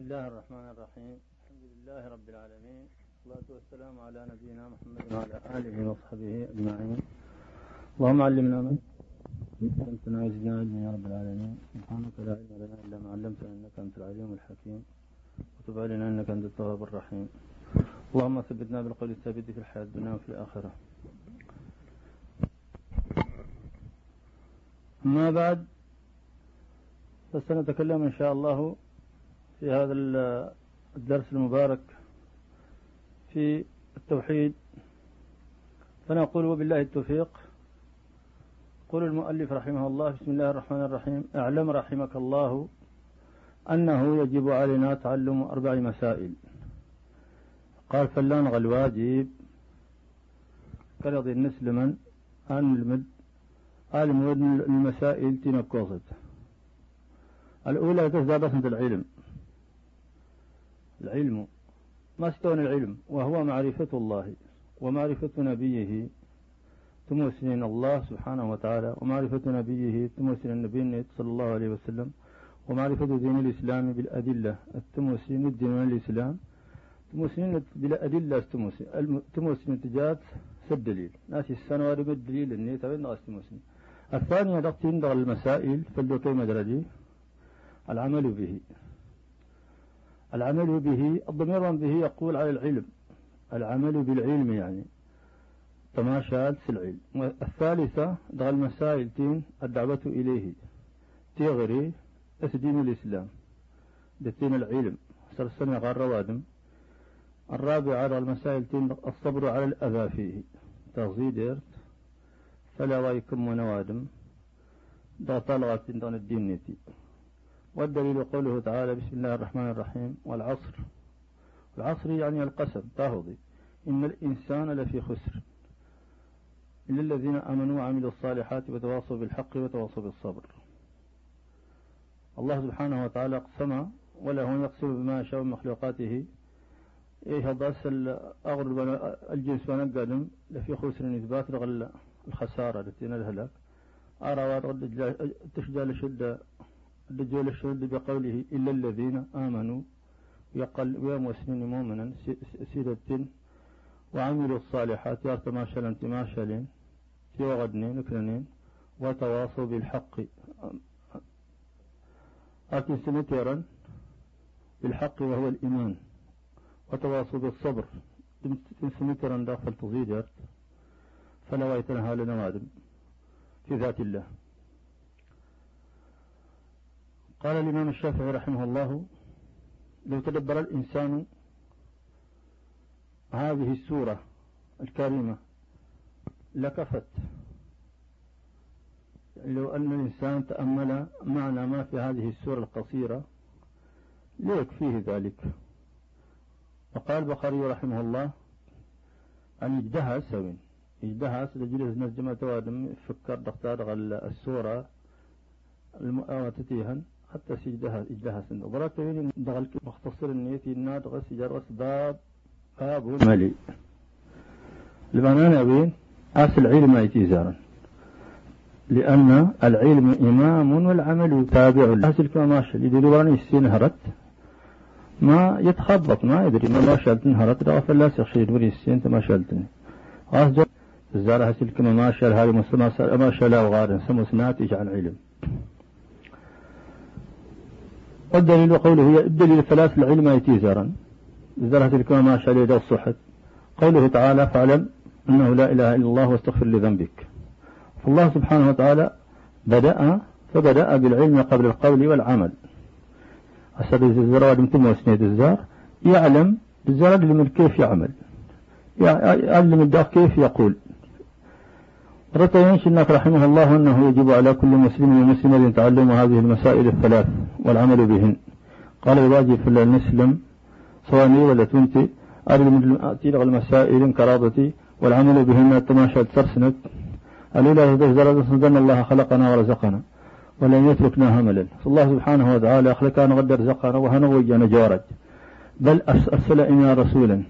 الله الرحمن الرحيم الحمد لله رب العالمين والصلاة والسلام على نبينا محمد وعلى آله وصحبه أجمعين اللهم علمنا من علمتنا وزدنا علما يا رب العالمين سبحانك لا علم لنا إلا ما علمتنا إنك أنت العليم الحكيم وتب علينا إنك أنت التواب الرحيم اللهم ثبتنا بالقول الثابت في الحياة الدنيا وفي الآخرة أما بعد فسنتكلم إن شاء الله في هذا الدرس المبارك في التوحيد. فنقول وبالله التوفيق. يقول المؤلف رحمه الله بسم الله الرحمن الرحيم. اعلم رحمك الله أنه يجب علينا تعلم أربع مسائل. قال فلان الواجب. كرضي نسلما أن المد. المسائل تنكوصت الأولى تزداد العلم. العلم ما استوى العلم وهو معرفة الله ومعرفة نبيه. تموسن الله سبحانه وتعالى ومعرفة نبيه تموسن النبي صلى الله عليه وسلم ومعرفة دين الإسلام بالأدلة. التموسن الدين الإسلام تموسن بالأدلة تموسن تموسن تجات الدليل ناس السنة وارد الدليل النية تبين ناس تموسن. الثانية ضغطين المسائل فلو كيما درجي. العمل به. العمل به الضمير به يقول على العلم. العمل بالعلم يعني. تماشات العلم. الثالثة دغ المسائل تين الدعوة إليه. تيغري أسدين الإسلام. دتين العلم. سرسنة غار روادم. الرابعة المسائل تين الصبر على الأذى فيه. تغزيدير فلا وايكم ونوادم دا طلغة دون الدين نتي. والدليل قوله تعالى بسم الله الرحمن الرحيم والعصر. العصر يعني القسم تهضي إن الإنسان لفي خسر. إلا الذين آمنوا وعملوا الصالحات وتواصوا بالحق وتواصوا بالصبر. الله سبحانه وتعالى اقسم وله يقسم بما يشاء من مخلوقاته. إيه هذا أغرب الجنس ونقدم لفي خسر إثبات الخسارة التي الهلاك أرى تشجع شدة الدجال الشهود بقوله إلا الذين آمنوا يقل ويوم وسنين مؤمنا سيدة وعملوا الصالحات يا تماشلن في وغدنين نكرنين وتواصوا بالحق. أتي سنتيرا بالحق وهو الإيمان. وتواصوا بالصبر. سنتيرا داخل تزيدت فنويت لها لنوادم في ذات الله. قال الإمام الشافعي رحمه الله لو تدبر الإنسان هذه السورة الكريمة لكفت. لو أن الإنسان تأمل معنى ما في هذه السورة القصيرة ليكفيه ذلك. وقال البخاري رحمه الله أن يجدها سوين يجدها سجلس نجمة توادم فكر دختار السورة المؤامة حتى سجدها إجدها سن وبرات وين دغل مختصر النية الناد غس جرس باب باب ملي لبنان وين أس العلم يتيزارا لأن العلم إمام والعمل تابع. أس الكماشة اللي دلواني السين هرت. ما يتخبط ما يدري. ما ما شلت هرت رغف شيء دوري السين ما شلتني أصدق الزارة هسلك ما شال هذه مسلمة ما شلا سمو سناتج عن علم. والدليل قوله هي الدليل الثلاث العلم يتيزرا زرهة الكما ما شاء ليدا الصحة قوله تعالى فاعلم أنه لا إله إلا الله واستغفر لذنبك. فالله سبحانه وتعالى بدأ فبدأ بالعلم قبل القول والعمل. أسد الزر ودمتم وسنيد الزار يعلم الزر يعلم كيف يعمل؟ يعلم الدار كيف يقول. رتين شنك رحمه الله أنه يجب على كل مسلم ومسلمة تعلم هذه المسائل الثلاث والعمل بهن. قال الواجب في المسلم صواني ولا تنتي أرد تلغ المسائل كرابتي والعمل بهن التماشى ترسنت. الأولى تزدر صدن الله خلقنا ورزقنا ولن يتركنا هملا. فالله سبحانه وتعالى خلقنا غد رزقنا وهنوجنا جارج. بل أرسل إنا رسولا.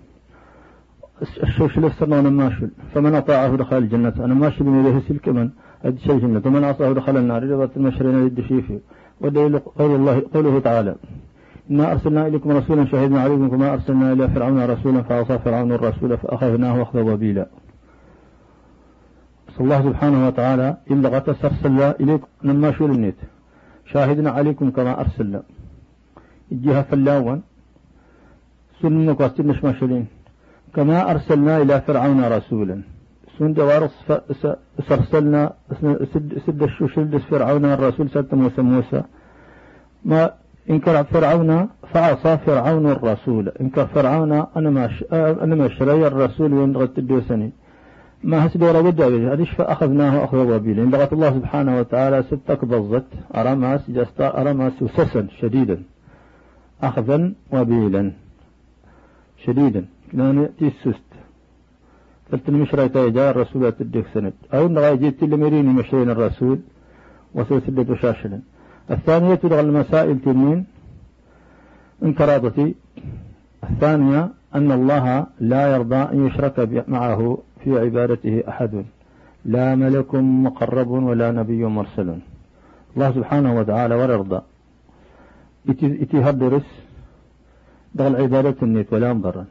الشوش لسرنا ماشل فمن أطاعه دخل الجنة. أنا ماشل من إليه سلك من أدشى الجنة. ومن عصاه دخل النار. بات المشرين فيه ودليل قول الله قوله تعالى إنا أرسلنا إليكم رسولا شهدنا عليكم كما أرسلنا إلى فرعون رسولا فعصى فرعون الرسول فأخذناه أخذ وبيلا. الله سبحانه وتعالى إلا غتس أرسلنا إليكم لما شو النيت شاهدنا عليكم كما أرسلنا. الجهة فلاون سنك وستنش ماشلين كما أرسلنا إلى فرعون رسولا. سند وارص سرسلنا سد سد فرعون الرسول ست موسى موسى. ما إنكر فرعون فعصى فرعون الرسول. إنكر فرعون أنا ما أنا ما شري الرسول وين غت الدوسني. ما هس دورة ودا هذيش فأخذناه أخذ وبيل. إن لغت الله سبحانه وتعالى ستك بزت أرماس جستا أرماس وسسا شديدا. أخذا وبيلا. شديدا. كان يأتي السست قلت المشرى جاء الرسول تدك سند. أو إن جيت لمريني مشرين الرسول وسلسلة شاشلا الثانية تدغل المسائل تنين. انكرادتي الثانية أن الله لا يرضى أن يشرك معه في عبادته أحد. لا ملك مقرب ولا نبي مرسل. الله سبحانه وتعالى ولا يرضى إتي هدرس دغل عبادة النيت ولا مضرا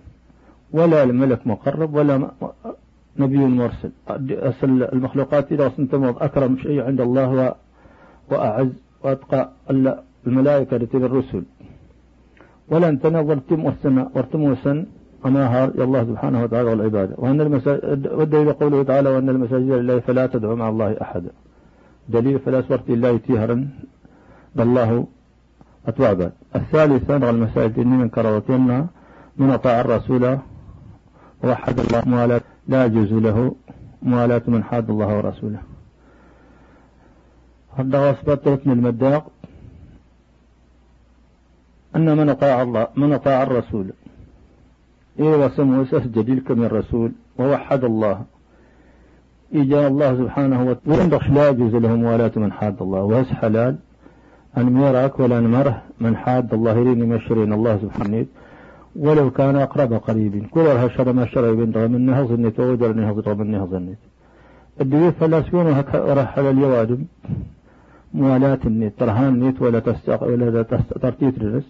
ولا الملك مقرب ولا نبي مرسل. أصل المخلوقات إذا سنتمض أكرم شيء عند الله وأعز وأتقى الملائكة لتلك الرسل. ولن تنظرتم وسن ورتم أناهار يا الله سبحانه وتعالى والعبادة. وأن المساجد والدليل قوله تعالى وأن المساجد لله فلا تدعو مع الله أحدا. دليل فلا سورة الله تيهرا بالله أتوابا الثالثة المساجد إني من كررتنا من أطاع الرسول ووحد الله موالاة لا يجوز له موالاة من حاد الله ورسوله. هذا أثبت ركن المداق أن من أطاع الله من أطاع الرسول. إيه وسمه جديد من الرسول ووحد الله. إجا الله سبحانه وتعالى. لا يجوز له موالاة من حاد الله. وهس حلال. أن ميراك ولا نمره من حاد الله يريني مشرين الله سبحانه. ولو كان أقرب قريب. كل رها شر ما شر بين من نهض النت نهض من نهض النت. الدوية فلاسفون هكا رحل اليوادم موالاة النت. ترهان النت ولا تستق ولا ترتيت الرس.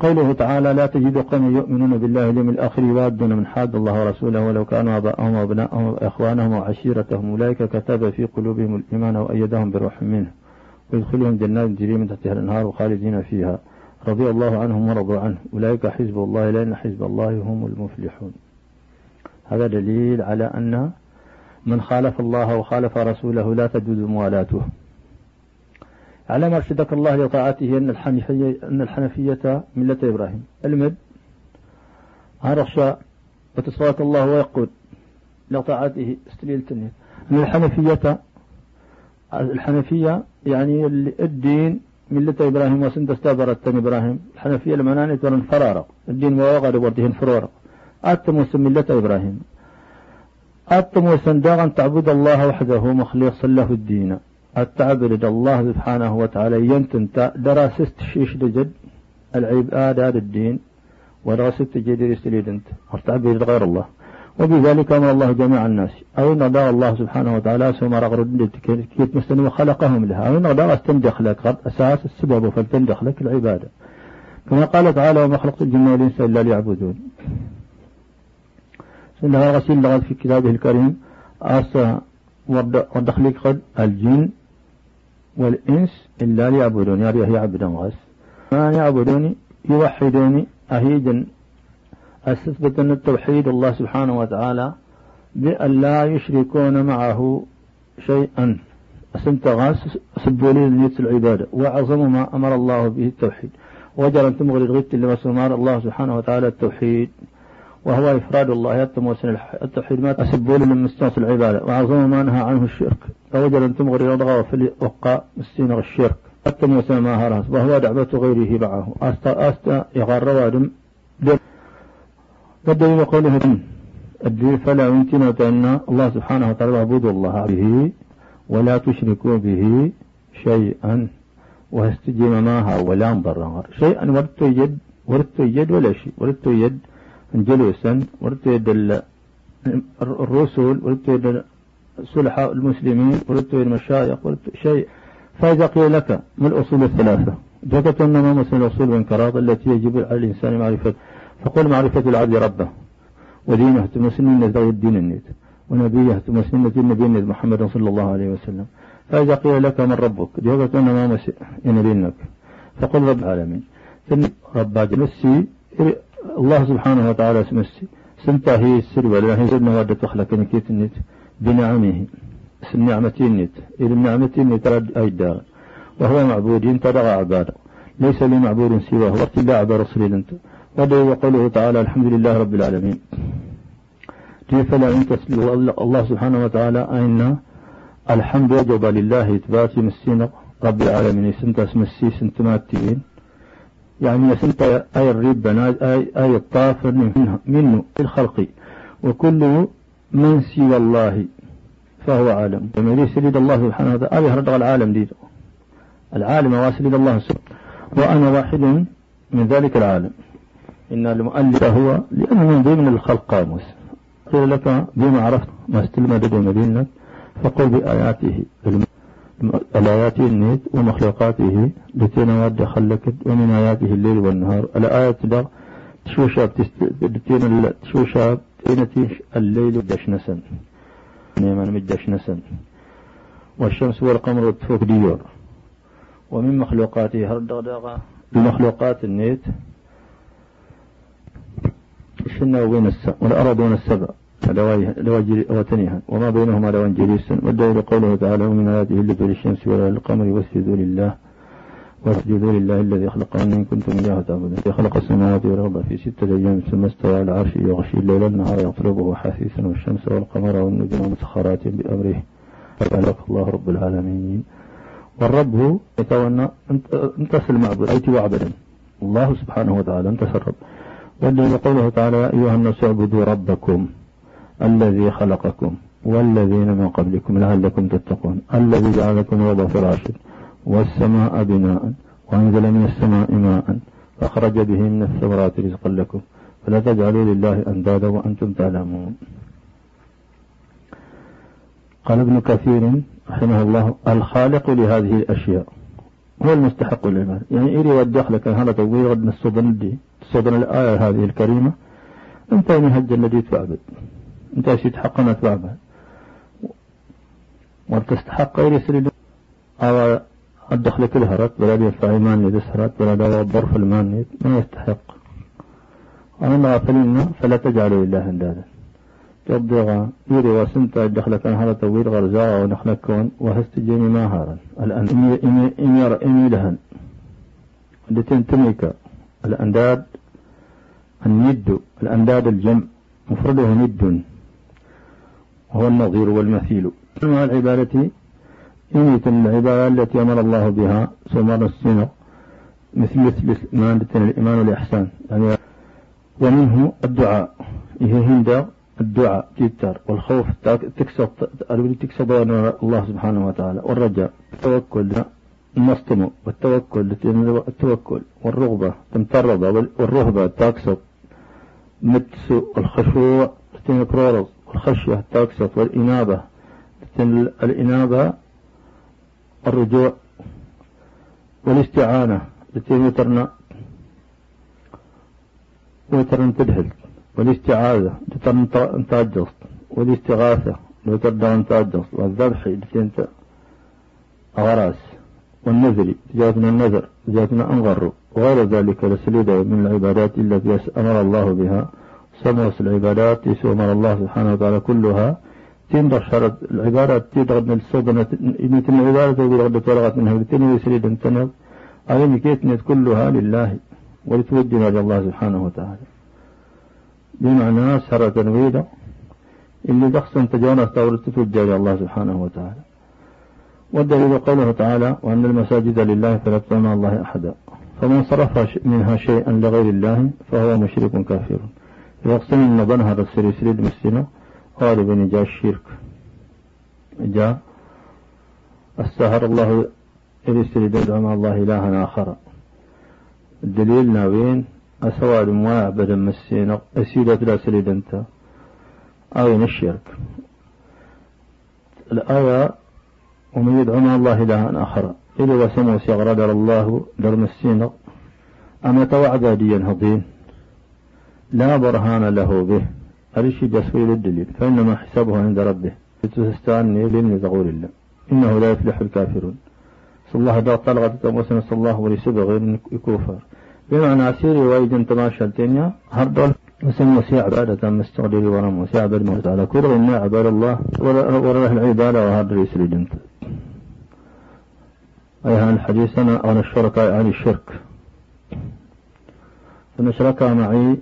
قوله تعالى لا تجد قوم يؤمنون بالله اليوم الآخر يوادون من حاد الله ورسوله ولو كانوا آباءهم وأبناءهم وإخوانهم وعشيرتهم. أولئك كتب في قلوبهم الإيمان وأيدهم بروح منه. ويدخلهم جنات تجري من تحتها الأنهار خالدين فيها. رضي الله عنهم ورضوا عنه. أولئك حزب الله لأن حزب الله هم المفلحون. هذا دليل على أن من خالف الله وخالف رسوله لا تجوز موالاته. على ما أرشدك الله لطاعته أن الحنفية, أن الحنفية ملة إبراهيم. المد هرشا وتصفاك الله ويقول لطاعته استليل تنين. أن الحنفية الحنفية يعني الدين ملة إبراهيم وسند استبرت إبراهيم. الحنفية المنانة ورن فرارق الدين وغر وردهن فرارق أتم ملة إبراهيم. أتم وسنداغا تعبد الله وحده مخلصا له الدين. التعبد الله سبحانه وتعالى ينتن دراسة شيش دجد العبادة الدين. ودراسة جديد يستليد انت والتعبد غير الله. وبذلك أمر الله جميع الناس. أو إن الله سبحانه وتعالى سوما رغرد كيت مستني وخلقهم لها. أو أدار استندخ لك أساس السبب فلتندخ لك العبادة. كما قال تعالى وما خلقت الجن والإنس إلا ليعبدون. سنة غسيل لغد في كتابه الكريم أسا ودخلك قد الجن والإنس إلا ليعبدون. يعني هي عبدا غس ما يعبدوني يوحدوني أهيدا أستثبت أن التوحيد الله سبحانه وتعالى بأن لا يشركون معه شيئا. أسنت غاس سبولي نية العبادة. وأعظم ما أمر الله به التوحيد. وجر أن تمغري الغيت لما سمار الله سبحانه وتعالى التوحيد. وهو إفراد الله. يتم التوحيد ما أسبولي من مستنص العبادة. وأعظم ما نهى عنه الشرك. فوجر أن تمغري الأضغى في وقع مستينغ الشرك. أتم ما هرس وهو دعوة غيره معه. أستا أستا يغار روادم والدليل قوله الدليل فلا يمكن أن الله سبحانه وتعالى اعبدوا الله به ولا تشركوا به شيئا واستجيم معها ولا انضر شيئا ورت يد ورت يد ولا شيء ورت يد جلوسا ورت يد الرسل ورت يد صلحاء المسلمين ورت يد المشايخ ورت شيء. فإذا قيل لك ما الأصول الثلاثة؟ ذكرت أنما مثل الأصول والانقراض التي يجب على الإنسان معرفة فقل معرفة العبد ربه ودينه تمسنين ذوي الدين النيت ونبيه تمسنين النبي النيت محمد صلى الله عليه وسلم. فإذا قيل لك من ربك ذكرت أنما مسئ ينبينك فقل رب العالمين. رب مسي الله سبحانه وتعالى سمسي سنتا هي السر ولا هي سر نوادة تخلق نكيت النت بنعمه اسم نعمتي النت إلى النعمة النت أي دار. وهو معبود تدغى عباده. ليس لي معبود سواه وارتلاع برسول أنت. ودعو وقوله تعالى الحمد لله رب العالمين. فلا ان تسلوا الله سبحانه وتعالى؟ أين الحمد وجب لله إثبات مسين رب العالمين. سنت اسم السي سنت ماتين يعني سنت أي الرب أي, أي الطافر منه, منه الخلق. وكل من سوى الله فهو عالم. لما يريد الله سبحانه وتعالى أبي هرد العالم دي العالم واسل الله. سبحانه وأنا واحد من ذلك العالم. إن المؤلف هو لأنه من ضمن الخلق قاموس قيل لك بما عرفت ما استلم لدى مدينة فقل بآياته الآيات النيت ومخلوقاته التي نواد خلكت ومن آياته الليل والنهار. الآية ده تشوشا بتستين تشوشا تينتي الليل دشنسا نيمان مدشنسا والشمس والقمر تفوق ديور. ومن مخلوقاته هردغدغة بمخلوقات النيت السنة وين السبع وين السبع وتنيها وما بينهما لوان جليس. والدليل قوله تعالى ومن آياته اللي للشمس ولا للقمر واسجدوا لله واسجدوا لله الذي خلقهن إن كنتم إياه تعبدون. خلق السماوات والأرض في ستة أيام ثم استوى على العرش يغشي الليل النهار يطلبه حثيثا والشمس والقمر والنجوم مسخرات بأمره. فبارك الله رب العالمين. والرب هو يتولى انت المعبود أيت وعبدا الله سبحانه وتعالى انت الرب والذي قوله تعالى يا أيها الناس اعبدوا ربكم الذي خلقكم والذين من قبلكم لعلكم تتقون الذي جعل لكم الأرض فراشا والسماء بناء وأنزل من السماء ماء فأخرج به من الثمرات رزقا لكم فلا تجعلوا لله أندادا وأنتم تعلمون. قال ابن كثير رحمه الله الخالق لهذه الأشياء هو المستحق للعبادة. يعني إيري كان هذا تقوير غد الصدن دي الصدن الآية هذه الكريمة. انت هج الذي تعبد انت شيت حقنا تعبد وتستحق غير يسرد أو الدخل كلها رد ولا يدفع إيمان يدسرت ولا دعوة الظرف الماني ما يستحق؟ أما غافلين فلا تجعلوا لله أندادا. تبدغ يري وسنتا دخل كان هذا توير غرزاء ونخل كون وهستجيني ما هارا. الآن إمي إمي إمي إمي لهن. التي تميك الأنداد الند الأنداد الجمع مفرده ند وهو النظير والمثيل. مع العبادة إميت العبادة التي أمر الله بها سمر السنة مثل الإيمان الإيمان والإحسان. يعني ومنه الدعاء. إيه هند الدعاء تيتر والخوف تكسر تكسر الله سبحانه وتعالى. والرجاء التوكل النصتم والتوكل التوكل والرغبة تمترض والرهبة تكسر. متس الخشوع تنكرورز والخشية تكسر والإنابة. الإنابة الرجوع والاستعانة. التي وترنا وترنا تدهل. والاستعاذة. تتجص والاستغاثة. لو تبدأ أن تأجص والذبح. انت أغراس والنذر جاءتنا النذر. جاءتنا أنغر وغير ذلك لسليدة من العبادات التي أمر الله بها. سمرس العبادات أمر الله سبحانه وتعالى كلها. تندر شرط العبادات تدغد من الصدنة إن العبادة غد تلغت منها بتنو يسريد انتنب أغني كيتنت كلها لله ولتوجنا لله سبحانه وتعالى. بمعنى سر تنويدا اللي دخصا تجاونا استورت تتوجه الله سبحانه وتعالى. والدليل قوله تعالى وأن المساجد لله فلا تدعو مع الله أحدا. فمن صرف منها شيئا لغير الله فهو مشرك كافر. يقسم إن بنها السر سريد مسلمة غالبا جاء الشرك. جاء استهر الله إذ سريد مع الله إلها آخر. الدليل ناوين أسواد ما يعبد مسينا أسيدة لا سريد أنت. أين الشرك؟ الآية ومن يدعو مع الله إلها آخر. إلى وسمو سيغرد الله درم السين أما توعد ديا هضين؟ لا برهان له به. أرشي جسوي الدليل. فإنما حسابه عند ربه. تستعني لن تقول الله. إنه لا يفلح الكافرون. صلى الله عليه طلغة وسلم صلى الله عليه وسلم يكوفر. بمعنى سيري وايد تماشى الدنيا هردول وسمى سي عبادة مستقدري ورم وسي عباد موت على كل إن عباد الله وراه العبادة وهذا يسري جنت أي هذا الحديث أنا عن الشركاء عن الشرك. فمن شرك معي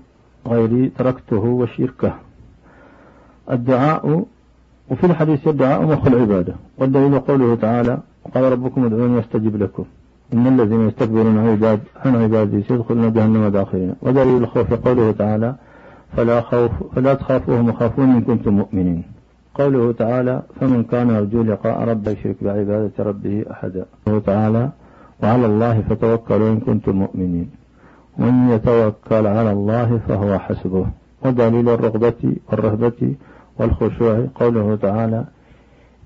غيري تركته وشركه. الدعاء وفي الحديث الدعاء مخ العبادة. والدليل قوله تعالى قال ربكم ادعوني أستجب لكم. إن الذين يستكبرون عن عباد عن عبادي سيدخلون جهنم داخلين ودليل الخوف قوله تعالى فلا خوف فلا تخافوهم وخافون إن كنتم مؤمنين. قوله تعالى فمن كان يرجو لقاء ربه يشرك بعبادة ربه أحدا قوله تعالى وعلى الله فتوكلوا إن كنتم مؤمنين. ومن يتوكل على الله فهو حسبه. ودليل الرغبة والرهبة والخشوع قوله تعالى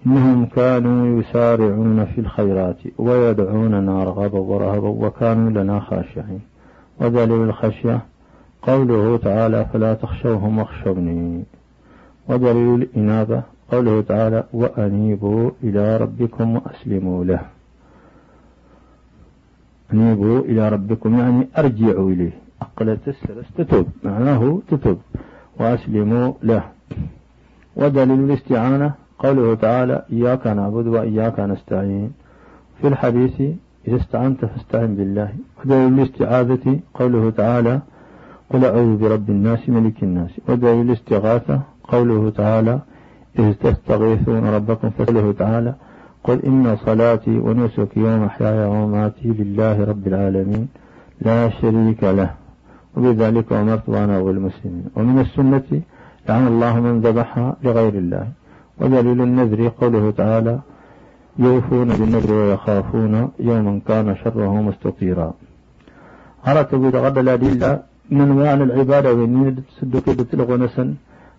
إنهم كانوا يسارعون في الخيرات ويدعوننا رغبا ورهبا وكانوا لنا خاشعين. ودليل الخشية قوله تعالى فلا تخشوهم واخشوني. ودليل الإنابة قوله تعالى وأنيبوا إلى ربكم وأسلموا له. أنيبوا إلى ربكم يعني أرجعوا إليه. أقلت السلس تتوب معناه تتوب وأسلموا له. ودليل الاستعانة قوله تعالى إياك نعبد وإياك نستعين. في الحديث إذا استعنت فاستعن بالله. ودليل الاستعاذة قوله تعالى قل أعوذ برب الناس ملك الناس. ودليل الاستغاثة قوله تعالى إذ تستغيثون ربكم فقوله تعالى قل إن صلاتي ونسكي ومحياي ومماتي لله رب العالمين. لا شريك له. وبذلك أمرت وأنا أول المسلمين. ومن السنة لعن الله من ذبحها لغير الله. ودليل النذر قوله تعالى يوفون بالنذر ويخافون يوما كان شره مستطيرا. أردت بغض الأدلة من أنواع العبادة وإني تسد كده تلغ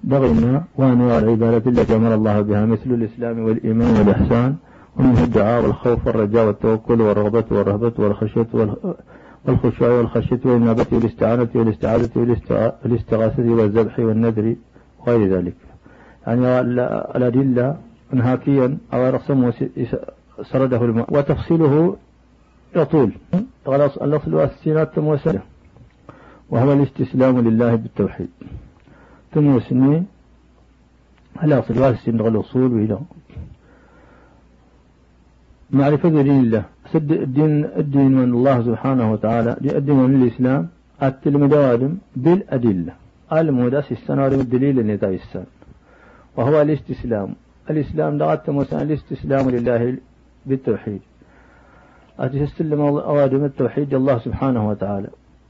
بغينا وأنواع العبادة التي أمر الله بها مثل الإسلام والإيمان والإحسان ومنه الدعاء والخوف والرجاء والتوكل والرغبة والرهبة والخشية والخشوع والخشية والإنابة والاستعانة والاستعاذة والاستغاثة والذبح والنذر وغير ذلك. يعني الأدلة انهاكيا أو رسم سرده الماء وتفصيله يطول. الأصل والسينات موسلة وهو الاستسلام لله بالتوحيد. ثم سنين الأصل والسن الأصول وإلى. معرفة دين الله سد الدين الدين من الله سبحانه وتعالى الدين من الإسلام التلم دوادم بالأدلة. الموداس السنة الدليل النتاج السنة وهو الاستسلام. الإسلام دغت مثلا الاستسلام لله بالتوحيد. أتستلم أوادم التوحيد الله سبحانه وتعالى.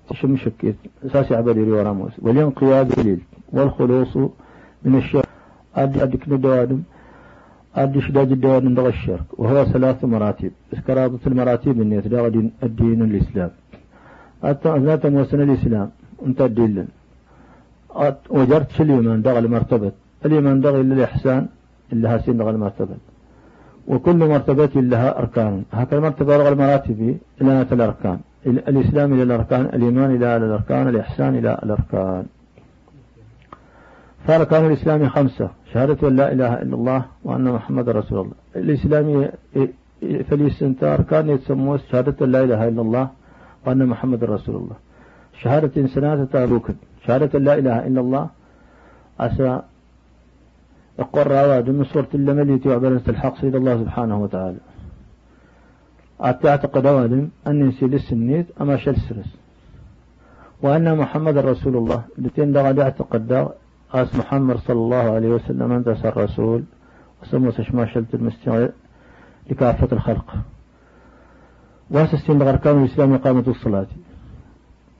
تشم شكيت أساسي عبد وراموس والانقياد دليل. والخلوص من الشرك. أدك ندوادم. أدي شداد الدوادم دغ الشرك. وهو ثلاث مراتب. إسكرابة المراتب من يتدغ الدين الإسلام. أتى موسنا الإسلام. أنت الدين. وجرت شليمان دغ المرتبة. الإيمان ينبغي للإحسان اللي لها سين المرتبة. وكل مرتبة لها أركان. هكذا المرتبة رغى المراتب إلى الأركان. الإسلام إلى الأركان الإيمان إلى الأركان الإحسان إلى الأركان. فأركان الإسلام خمسة شهادة أن لا إله إلا الله وأن محمد رسول الله. الإسلام فليس أركان يتسموه شهادة أن لا إله إلا الله وأن محمد رسول الله. شهادة سنة ركن شهادة لا إله إلا الله. عسى يقول راواد من صورة اللملي تعبر الحق سيد الله سبحانه وتعالى. أعتقد أوادم أن نسي السنيت أما شل سرس وأن محمد رسول الله لتين دغا يعتقد أس محمد صلى الله عليه وسلم أنت الرسول وسمو سشما شلت المستوى لكافة الخلق. واسسين أركان الإسلام إقامة الصلاة.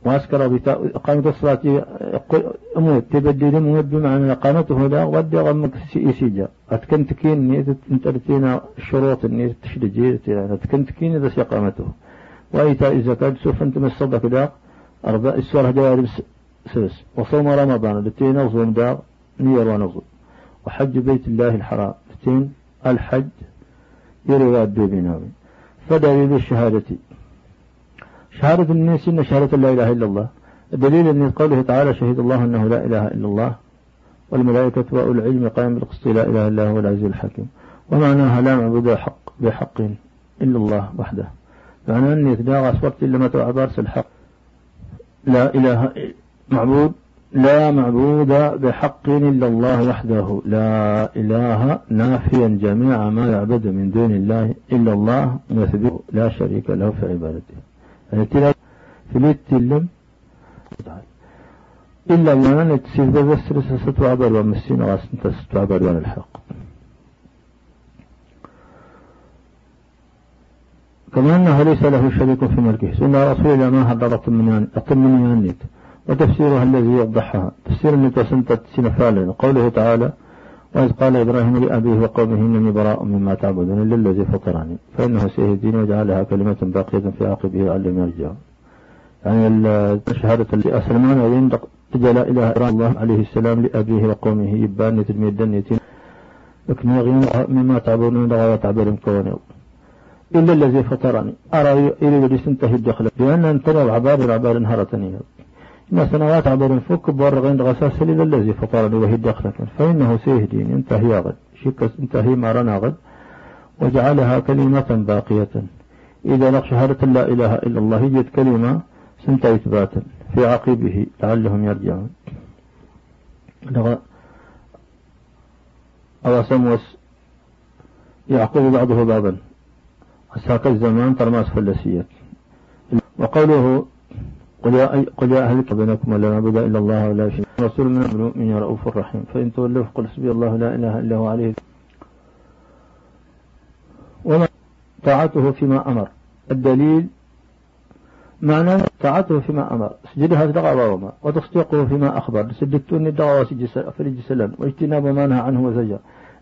وأسكر إقامة الصلاة أموت تبدل أموت بمعنى إقامته لا ودي غمك يسيجا أتكنت كين ترتينا الشروط إني تشدجي أتكنت كين إذا إقامته وإيتاء الزكاة سوف أنت مصدق دا أربع السورة جوارب سلس وصوم رمضان لتين نظم دا نير ونظم وحج بيت الله الحرام لتين الحج يرواد بناوي فدليل الشهادة. شهادة الناس إن شهادة لا إله إلا الله. الدليل من قوله تعالى شهد الله أنه لا إله إلا الله. والملائكة وأولو العلم قائم بالقسط لا إله إلا هو العزيز الحكيم. ومعناها لا معبود حق بحق إلا الله وحده. معنى أني تداغى صورت إلا ما تعبارس الحق. لا إله معبود لا معبود بحق إلا الله وحده. لا إله نافيا جميع ما يعبد من دون الله إلا الله مثبت لا شريك له في عبادته. يعني الاتلم إلا ما تسير بس ستعبر ومسين غاس ستعبر وعن الحق كما أنه ليس له شريك في ملكه. سنة رسول الله ما هدر أطمني النيت وتفسيرها الذي يوضحها. تفسير النيت وسنتة سنفال قوله تعالى وإذ قال إبراهيم لأبيه وقومه إنني براء مما تعبدون إلا الذي فطرني. فإنه سيهدين وجعلها كلمة باقية في عقبه لعلهم يرجعون يعني الشهادة التي أسلمان يندق لا إله إلا الله عليه السلام لأبيه وقومه يبان تلميذ دنيتين لكن مما تعبدون دغا تعبدون كونيو إلا الذي فطرني. أرى إلى الذي سنتهي الدخل. لأن انتظر عبار العبار انهرتني. ما سنوات عبر فك بورغين غساس إلا الذي فطرني وهي الدخل فإنه سيهدين انتهي غد. شكس انتهي ما رنا غد. وجعلها كلمة باقية. إذا نقش شهادة لا إله إلا الله يجد كلمة سنت إثباتا. في عقبه لعلهم يرجعون. أو سموس يعقب بعضه بعضا ساق الزمان ترماس فلسية. وقوله قل يا, قل يا أهلك بينكم ولا نعبد إلا الله ولا شيء رسول من المؤمن رؤوف رحيم فإن تولوا فقل حسبي الله لا إله إلا هو عليه. وما طاعته فيما أمر. الدليل معنى طاعته فيما أمر. سجدها دغى وما وتصديقه فيما أخبر. سددتوني دغى وسجد سلم واجتناب ما نهى عنه وزجر.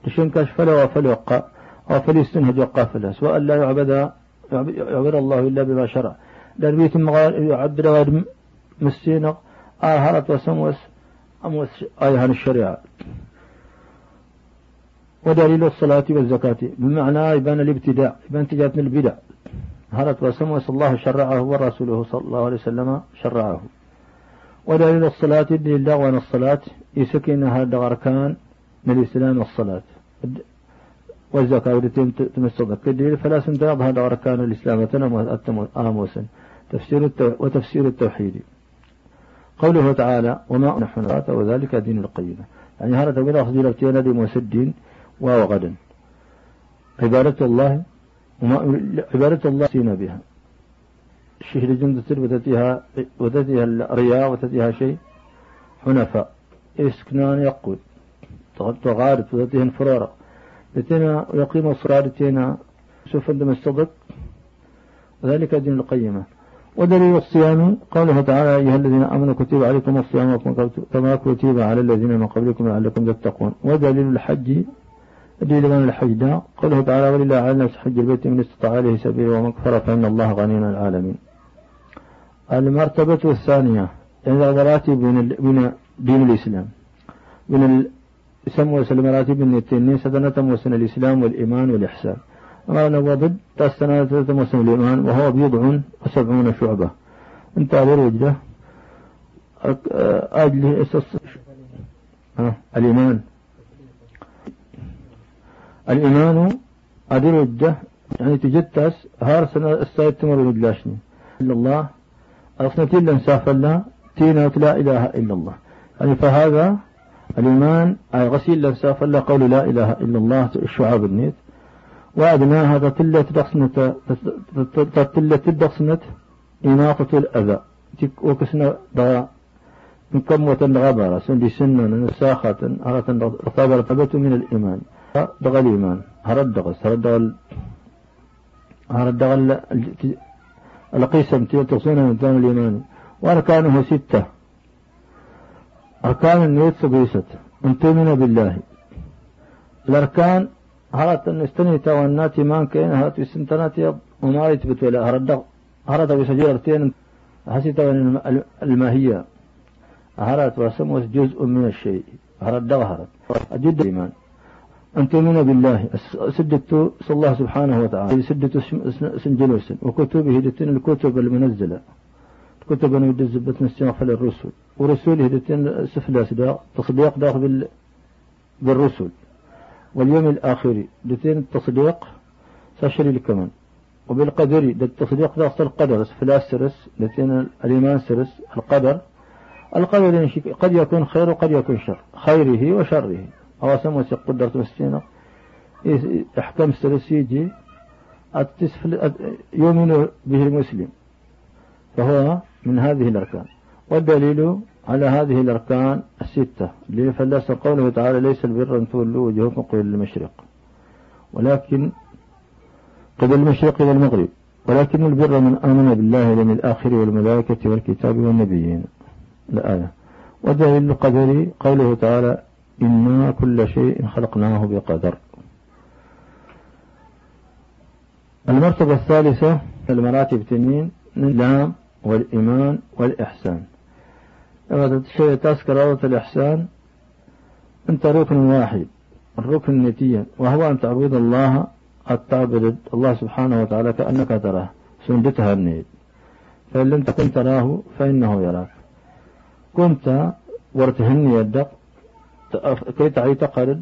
لشنكش فلا وفلوقا أو فليستنهج وقافلها سواء لا يعبد يعبد الله إلا بما شرع. دربيت يعبد غير مسينق آهرت وسموس أموس آيهان الشريعة ودليل الصلاة والزكاة بمعنى يبان الابتداع يبان تجارة البدع. هرت وسموس الله شرعه ورسوله صلى الله عليه وسلم شرعه. ودليل الصلاة دليل دغوان الصلاة. يسكن هذا أركان من الإسلام والصلاة والزكاة ودتين تمسك كدير فلا سنتنظ هذا أركان الإسلام آموسا تفسير وتفسير التوحيد. قوله تعالى وما نحن وذلك دين القيمة يعني هذا تقول أخذ لفتين دي مسدين وغدا عبادة الله وما عبادة الله سينا بها. الشهر جندة وتتيها وتتيها الرياء وتتيها شيء. حنفاء. إسكنان يقول تغارب وتتيها فرارة لتنا يقيم الصلاة لتنا سوف عندما الصدق وذلك دين القيمة ودليل الصيام قوله تعالى أيها الذين آمنوا كتب عليكم الصيام كما كتب على الذين من قبلكم لعلكم تتقون. ودليل الحج دليل من الحج. قوله تعالى ولله على الناس حج البيت من استطاع عليه سبيل ومن كفر فإن الله غني عن العالمين. المرتبة الثانية إذا مراتب بين دين الإسلام. من يسمى المراتب النتين سدنة موسن الإسلام والإيمان والإحسان. أما أنه ضد تستنى موسن الإيمان وهو بضع وسبعون شعبة. انت على رجله أجل الإيمان. الإيمان أدرجة يعني تجتس هار سنة السيد تمر ودلاشني إلا الله. أصنتي لن ساف الله تينا لا إله إلا الله. يعني فهذا الإيمان أي غسيل لنساف الله قول لا إله إلا الله الشعاب النيت وأدناها تتلة تدخسنة تتلة تدخسنة إناقة الأذى تك وكسنا دغا كم وتنغبر سندي سنة نساخة أرة رطابة من الإيمان دغ الإيمان هرد دغس هرد دغ هرد دغ القيسم تصون من الإيمان وأركانه ستة أركان النيت سبيست. أن بالله. الأركان هرت نستني والنات مان كين هرت السنتنات وما يثبت ولا هرد هرت بسجيرتين حسيت الماهية. هرت وسموس جزء من الشيء. هرد هرت أجد الإيمان أن تؤمن بالله سدت الله سبحانه وتعالى. سدت سنجلوس. وكتبه دتين الكتب المنزلة. الكتب أنا يدز بتنسيق الرسل ورسوله دتين سفلا تصديق داخل بالرسل واليوم الآخر دتين التصديق ساشري كمان وبالقدر التصديق داخل القدر سفلا سرس دتين الإيمان سرس القدر. القدر قد يكون خير وقد يكون شر. خيره وشره. أو سموس قدرة مسكينة أحكام سلسيجي يؤمن به المسلم. فهو من هذه الأركان. والدليل على هذه الأركان الستة فلس قوله تعالى ليس البر أن تولوا وجوهكم قبل المشرق ولكن قبل المشرق إلى المغرب. ولكن البر من آمن بالله واليوم الآخر والملائكة والكتاب والنبيين. الآية. ودليل القدر قوله تعالى إنا كل شيء خلقناه بقدر المرتبة الثالثة المراتب تنين الإسلام والإيمان والإحسان. لما شيء تذكر الإحسان أنت ركن واحد الركن النتيجة وهو أن تعبد الله قد تعبد الله سبحانه وتعالى كأنك تراه سندتها النيل. فإن لم تكن تراه فإنه يراك. كنت ورتهني يدق كي تعي تقرد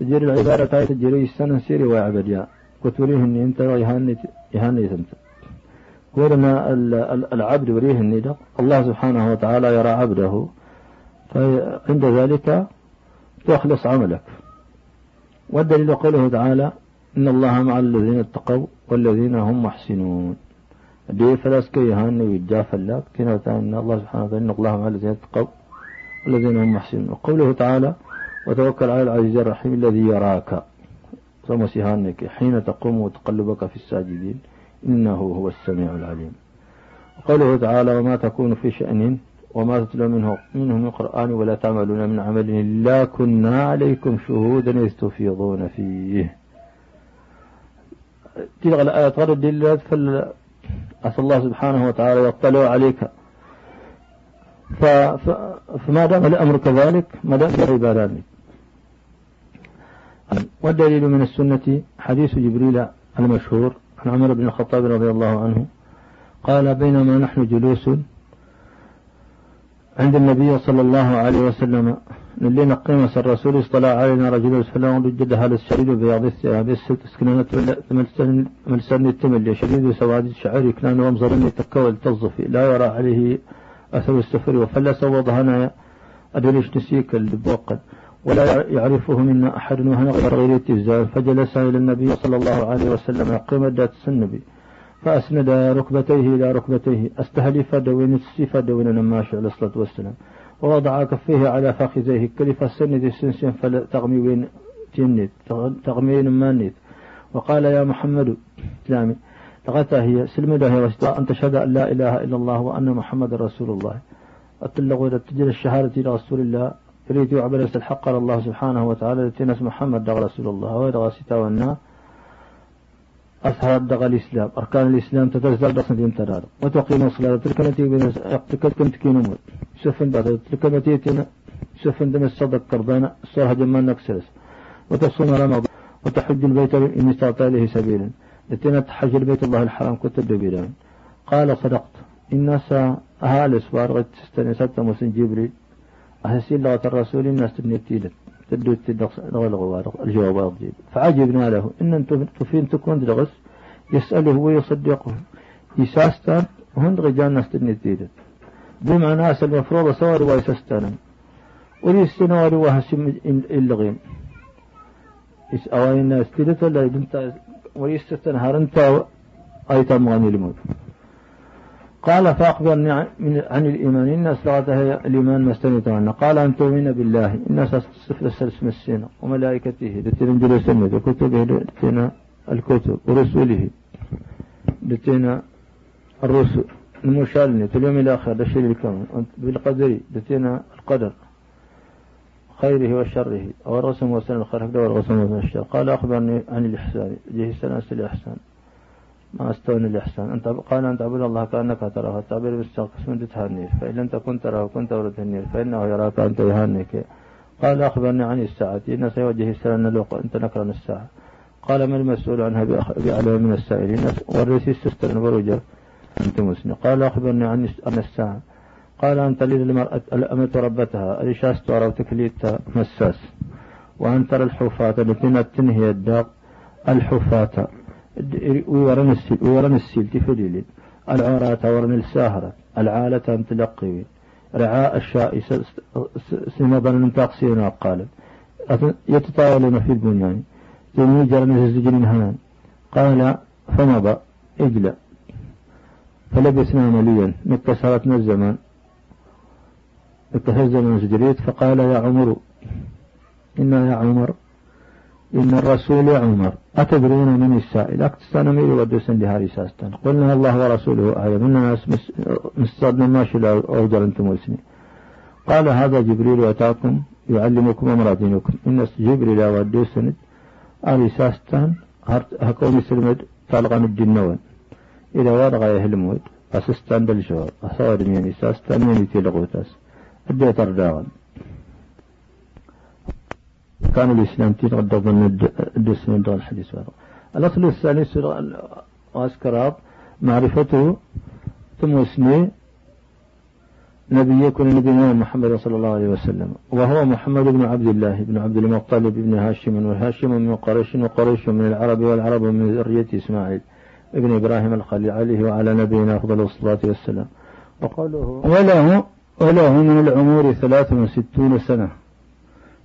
تجري العبادة تاي تجري السنة سيري ويعبد يا. كتوريه إني أنت يهاني يهاني ورنا العبد وريه اني الله سبحانه وتعالى يرى عبده فعند ذلك تخلص عملك. والدليل قوله تعالى إن الله مع الذين اتقوا والذين هم محسنون. دي فلاس كي يهاني ويجافى لك كنا إن الله سبحانه وتعالى إن الله مع الذين اتقوا الذين هم محسنون. وقوله تعالى وتوكل على العزيز الرحيم الذي يراك. سهانك حين تقوم وتقلبك في الساجدين. إنه هو السميع العليم. وقوله تعالى وما تكون في شأن وما تتلو منه منه من قرآن ولا تعملون من عمل إلا كنا عليكم شهودا إذ تفيضون فيه. تلك الآية تغرد دلالات أسأل الله سبحانه وتعالى يطلع عليك. فما دام الأمر كذلك ما دام العبادات والدليل من السنة حديث جبريل المشهور عن عمر بن الخطاب رضي الله عنه قال بينما نحن جلوس عند النبي صلى الله عليه وسلم لنا قيمة الرسول اصطلع علينا رجل فلا رجد هذا الشديد بياض الثياب اسكنانة ملسان التمل شديد سواد الشعر كان ومزر تكول تظفي لا يرى عليه أثر السفر وفلس وضهنا أدريش نسيك البوقد. ولا يعرفه منا أحد وهنا غير التزال فجلس إلى النبي صلى الله عليه وسلم قيمة ذات السنبي فأسند ركبتيه إلى ركبتيه أستهلف دوين السيف دوين النماش عليه الصلاة والسلام. ووضع كفيه على فخذيه كلف السند السنسين فلتغمي وين تنيت تغمي مانيت. وقال يا محمد سلامي لغتا هي سلمدا هي وستاء أن تشهد أن لا إله إلا الله وأن محمد رسول الله. أتلغوا تجد الشهادة إلى رسول الله. يريد يعبر الحق الله سبحانه وتعالى لتنس محمد دغ رسول الله ويدغ ستا والنا أصحاب دغ الإسلام أركان الإسلام تتزل دصن دين تدار وتقيم الصلاة تلك التي بين كم تكين أمور سفن بعد تلك التي سفن دم الصدق كربانا الصالح جمان نكسرس وتصوم رمضان وتحج البيت إن استطاع إليه سبيلا. لتنا تحج البيت الله الحرام كنت بيلان قال صدقت. الناس أهال إسوار غد تستني ستة مسن جبريل. أهسي لغة الرسول الناس تبنيتيلت تدوت الغوار الجواب أضيب فعجبنا له. إن أنتم تفين تكون درغس. يسأله ويصدقه يساستان. وهن غجان ناس تبنيتيلت بمعنى ناس المفروض سوار ويساستان. وليستنوار وهسم اللغين إس أوائل الناس تلت ولا ويستثنى هرنتا أيتم غني الموت قال فأخبرني عن الإيمان. الناس لغتها الإيمان ما استنيت قال أن تؤمن بالله. استفل السلس مسينا وملائكته دتنا جلوس النبي كتبه دتنا الكتب ورسوله دتنا الرسل. المشالني في اليوم الآخر دشيل الكون. بالقدر دتنا القدر. خيره وشره. أو الرسم وسن الخير أو الرسم وسن الشر قال أخبرني عن الإحسان. جه سنة الإحسان. ما أستوني الإحسان. أنت قال أن تعبد الله كأنك تراه. التعبير بالسقف من تتهنير فإن لم تكن تراه كنت ولد النير فإنه يراك أنت يهنيك. قال أخبرني عن الساعة. إن سيوجه السلام الوقت أنت نكرن الساعة. قال من المسؤول عنها بأعلم من السائلين؟ والرئيس استستر برجر أنت مسلم. قال أخبرني عن الساعة. قال أن تلد المرأة الأمة ربتها. الإشاس تعرف تكليت مساس. وأن ترى الحفاة التي تنهي الداق الحفاة. ويرن السيل ويرن السيل تفديل العراة ورن الساهرة العالة تلقي رعاء الشاء سنظن من تقصيرنا قال يتطاولون في البنيان. ثم جرن الزجل هنان قال فمضى. اجلى فلبسنا مليا. مكسرتنا الزمان. اتخذ من جريت فقال يا عمر. إنا يا عمر. إن الرسول عمر أتدرون من السائل؟ أكتستان ميل ودوسن لها رساستان قلنا الله ورسوله أعلم إننا مستضنا ما شل أوجر أنتم وسني قال هذا جبريل أتاكم يعلمكم أمر دينكم. إن جبريل ودوسن أرساستان هكوني سلمد طالغان الجنوان إذا وارغا يهلمود أسستان بالجواب أصور ميني ساستان ميني تلغوتاس أديت أرداغا كان الإسلام تيغد ظن الدسم دون الحديث. هذا الأصل الثاني وأسكراب معرفته ثم اسمه نبي يكون نبينا محمد صلى الله عليه وسلم وهو محمد بن عبد الله بن عبد المطلب بن هاشم وهاشم من قريش وقريش من العرب والعرب من ذرية إسماعيل ابن إبراهيم الخليل عليه وعلى نبينا أفضل الصلاة والسلام. وقوله وله وله من العمر ثلاث وستون سنة.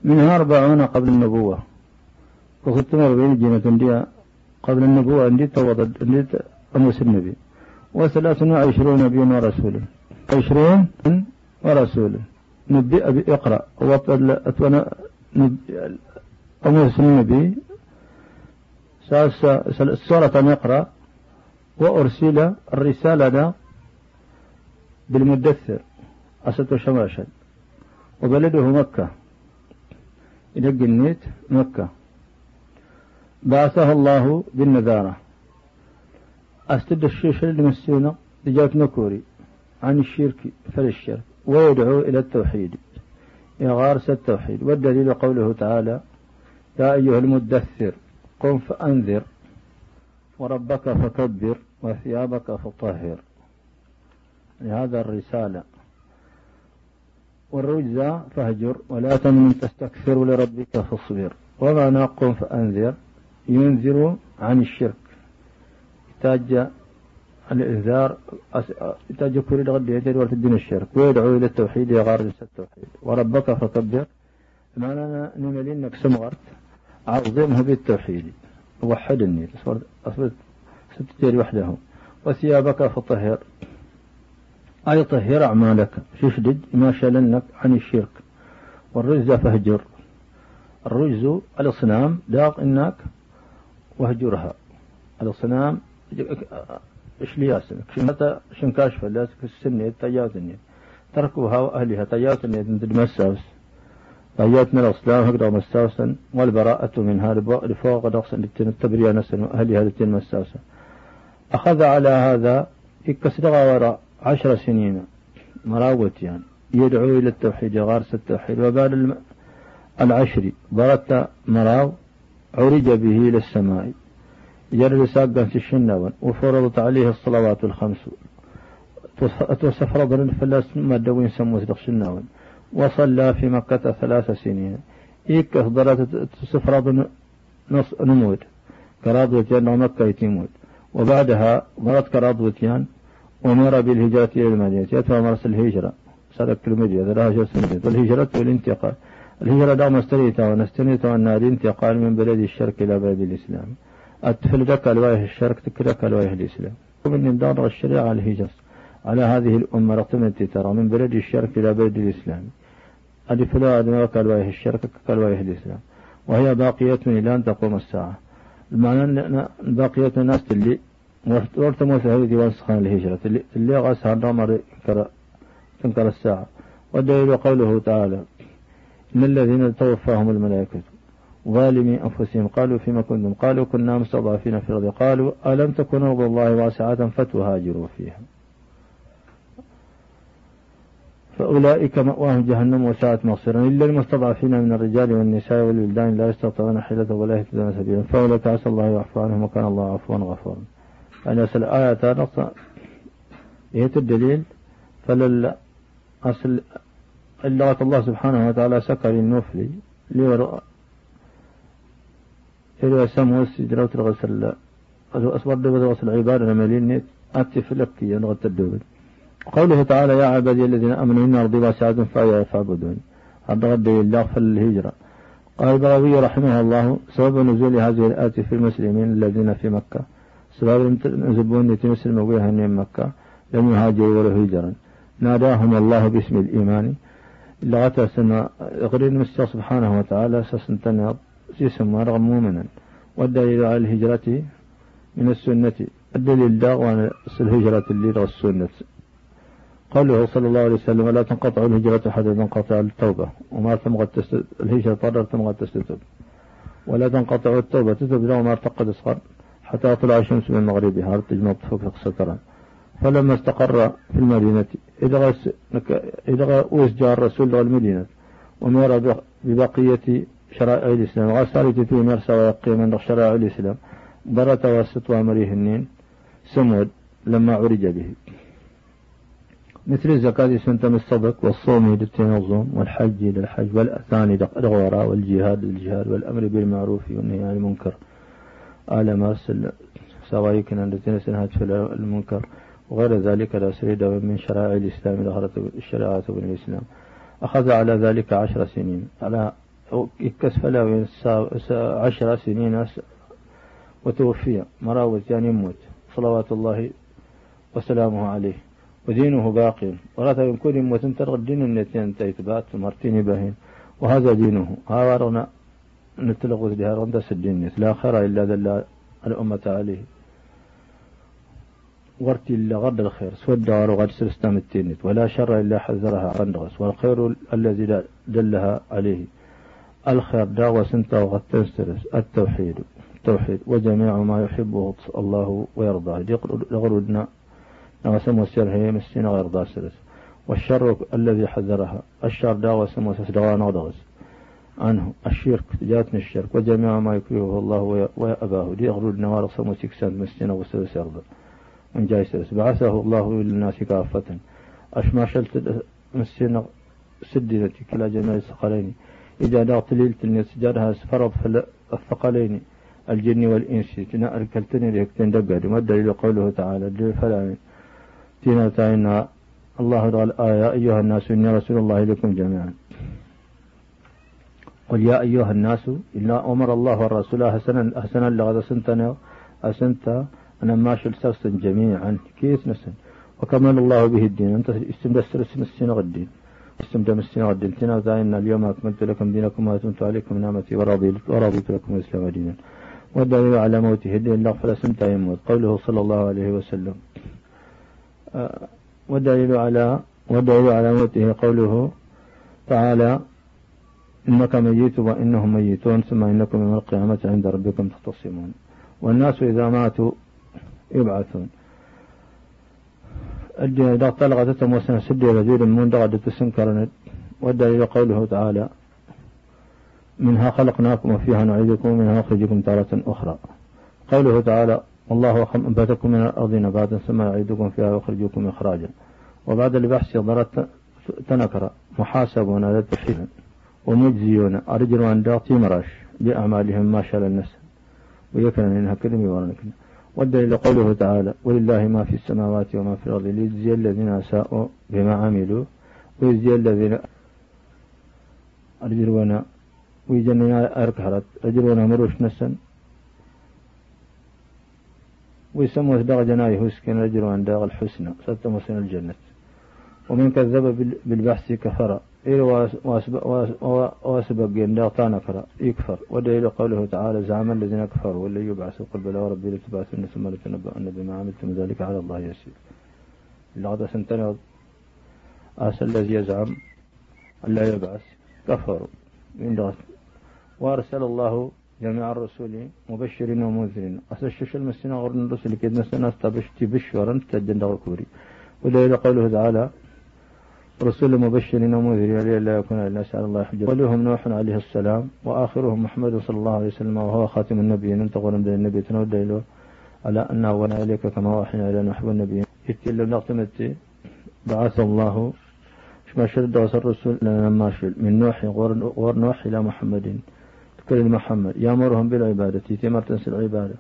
منها أربعون قبل النبوة. وستون أربعين جنة دي قبل النبوة عندي توضد عندي أموس النبي. وثلاث وعشرون نبي ورسول. عشرون ورسول. نبي أبي اقرأ. وأتونا أموس النبي. سورة يقرأ وأرسل الرسالة بالمدثر. أسد شماشا وبلده مكة. إلى النيت مكة. بعثه الله بالنذارة. أستد الشيش المسيونة لجات نكوري عن الشرك فللشرك ويدعو إلى التوحيد إغارس التوحيد. والدليل قوله تعالى يا أيها المدثر قم فأنذر وربك فكبر وثيابك فطهر. لهذا الرسالة والرجز فهجر ولا تمن تستكثر لربك فاصبر. وما نقم فأنذر. ينذر عن الشرك. يحتاج الإنذار يحتاج كل غد يدير ورد الدين الشرك. ويدعو إلى التوحيد يغار التوحيد. وربك فكبر. معنانا نملين نقسم غرت عظمه بالتوحيد. وحد النيل. أصبت ستجري وحده. وثيابك فطهر. أي طهر أعمالك شدد ما شلنك عن الشرك. والرجز فهجر. الرجز الأصنام داق إنك وهجرها. الأصنام إيش لياسنك شنتا شنكاش فلاس السنة تيات النية تركوها وأهلها من مساوس من الأصنام هكذا مساوسا والبراءة منها لفوق دقسا التبرية نسا وأهلها لتن مساوسا أخذ على هذا إكسر وراء. عشر سنين مراوت يعني. يدعو إلى التوحيد غارس التوحيد. وبعد العشر ضربت مراو عرج به إلى السماء. جرد ساقا في الشنوان وفرضت عليه الصلوات الخمس. فرضا فلا ما دوين سموه الشنوان وصلى في مكة ثلاث سنين. إيك ضرت تسفرض نص نموت. كراضوتيان مكة يتموت. وبعدها ضرت كراضوتيان أمر بالهجرة إلى المدينة. يتبع مرس الهجرة. سلك المدينة ثلاثة سنين والهجرة والانتقال. الهجرة دعم استريتا ونستنيتا أن الانتقال من بلد الشرق إلى بلد الإسلام. أتفل لك الوايه الشرق تكلك الوايه الإسلام. ومن دار الشريعة الهجرة. على هذه الأمة رقم ترى. من بلد الشرق إلى بلد الإسلام. أدفلا أدمرك الوايه الشرق كالوايه الإسلام. وهي باقية إلى أن تقوم الساعة. المعنى أن باقية الناس اللي ورتموس هذه ديوان سخان الهجرة اللي غاس هرمر تنكر الساعة والدليل قوله تعالى إن الذين توفاهم الملائكة ظالمي أنفسهم قالوا فيما كنتم قالوا كنا مستضعفين في الأرض قالوا ألم تكن أرض الله واسعة فتهاجروا فيها فأولئك مأواهم جهنم وساءت مصيرا إلا المستضعفين من الرجال والنساء والولدان لا يستطيعون حيلة ولا يهتدون سبيلا فأولئك عسى الله يعفو عنهم وكان الله عفوا غفورا يعني أصل الآية نص إيه الدليل. فلل أصل اللغة الله سبحانه وتعالى سكر النفلي ليرى إلى سمو السجرة الغسل أصبر دبد غسل عبادة مليل أتفلك ينغت الدبد قوله تعالى يا عبادي الذين آمنوا إن أرضي واسعة فايا فاعبدون. هذا غدا الله في الهجرة. قال البغوي رحمه الله سبب نزول هذه الآية في المسلمين الذين في مكة. سبب نزبون مسلم ويها من مكة لم يهاجروا ولا هجرا. ناداهم الله باسم الإيمان. لغتا سنة يقرين مستر سبحانه وتعالى سسنتنا اسم رغم مؤمنا. والدليل على الهجرة من السنة. الدليل داغ عن الهجرة اللي السنة. قوله صلى الله عليه وسلم ولا تنقطع الهجرة حتى تنقطع التوبة. وما تمغى الهجرة طرر تمغى تستتب ولا تنقطع التوبة تتب لو ما ارتقد اصغر حتى طلع الشمس من مغربها تجمع فوق سترا فلما استقر في المدينة إذا إذا وسجى الرسول المدينة؟ ومر ببقية شرائع الإسلام. وأسالت في مرسى ويقي من شرائع الإسلام. برت وسط وامريه النين. سمود لما عرج به. مثل الزكاة سنتم الصدق والصوم للتنظم والحج للحج والأذان للغوراء والجهاد للجهاد والأمر بالمعروف والنهي عن المنكر. آل ماس سوايكنا التي سنهت في المنكر. وغير ذلك لا سريد من شرائع الإسلام دخلت الشريعة من الإسلام. أخذ على ذلك عشر سنين. على كسف له عشر سنين وتوفي. مراوز يعني يموت. صلوات الله وسلامه عليه. ودينه باقي ولا يكون وتنتر الدين التي أنت اثبات مرتين باهين وهذا دينه. هذا نتلغز بها رندس الدين لا خير إلا دل الأمة عليه. ورتي إلا غرد الخير. سود دار وغد سرستام التينت ولا شر إلا حذرها رندغس والخير الذي دلها عليه. الخير داوى سنتا وغد تنسرس التوحيد. التوحيد. وجميع ما يحبه الله ويرضاه. لغردنا نغسم والسر هي مسين غير داسرس والشر الذي حذرها. الشر دا وسم وسسدغا نغدغس عنه الشرك جاتنا الشرك. وجميع ما يكرهه الله وأباه دي أغرد نوار صم سكسان مسين وسلس أرض. من جاي سلس بعثه الله إلى الناس كافة أشما شلت مسين سدنتي كلا جميع الثقلين. إذا دغت ليلة النسجارها فرض الثقلين. الجن والإنس تنأر كلتني لهك تندقر ما الدليل قوله تعالى؟ فلا تينا تاينا. الله قال آه يا أيها الناس إني رسول الله إليكم جميعا. قل يا أيها الناس إلا أمر الله والرسول حسنا حسنا لغد سنتنا أسنت أنا ماشي لسرسن جميعا. كيس نسن؟ وكمل الله به الدين. أنت استمدستر اسم السنة الدين استمدم السنة الدين تنا تاينا اليوم أكملت لكم دينكم وأتمت عليكم نعمتي ورضيت لكم الإسلام دينا والدليل على موته الدين لا فلا سنتا يموت قوله صلى الله عليه وسلم. والدليل على والدليل على موته قوله تعالى إنك ميت وإنهم ميتون ثم إنكم يوم القيامة عند ربكم تختصمون. والناس إذا ماتوا يبعثون. إذا طلقت تتموسن سد رجل من دغدة السنكرند والدليل قوله تعالى منها خلقناكم وفيها نعيدكم ومنها نخرجكم تارة أخرى. قوله تعالى والله أنبتكم من الأرض نباتا ثم يعيدكم فيها ويخرجكم إخراجا. وبعد البحث ضرت تنكر محاسبون على التفحيل ومجزيون أرجل أن داطي مراش بأعمالهم ما شاء الناس ويكن منها كلمة ورنكنا والدليل قوله تعالى ولله ما في السماوات وما في الأرض ليجزي الذين أساءوا بما عملوا ويجزي الذين أرجلون ويجننا أركحرت أرجلون مروش نسا ويسموه داغ جناي هسكن رجل عن داغ الحسنى. ستمسن الجنة. ومن كذب بالبحث كفر. إلى وأسبق داغ تانكر يكفر. ودليل قوله تعالى زعم الذين كفروا واللي يبعثوا قل بلا وربي لتبعثن ثم لتنبؤن بما عملتم. ذلك على الله يسير. اللغة سنتنا أس الذي يزعم أن لا يبعث كفروا من وأرسل الله جميع الرسول مبشرين ومنذرين. أسشش المسنا غير الرسل كيد نسنا استبشتي بشورا تجن كوري ودليل قوله تعالى رسول مبشرين ومنذرين لا يكون للناس على الله حجة. ولهم نوح عليه السلام وآخرهم محمد صلى الله عليه وسلم وهو خاتم النبيين. انتقل من النبي تنودى على أن أولنا إليك كما وحينا إلى نحب النبيين يتكلم نقتمت بعث الله. ما شرد الرسول لما شل. من نوح غور نوح إلى محمد. تكلم محمد يأمرهم بالعبادة. تمر تنسى العبادة.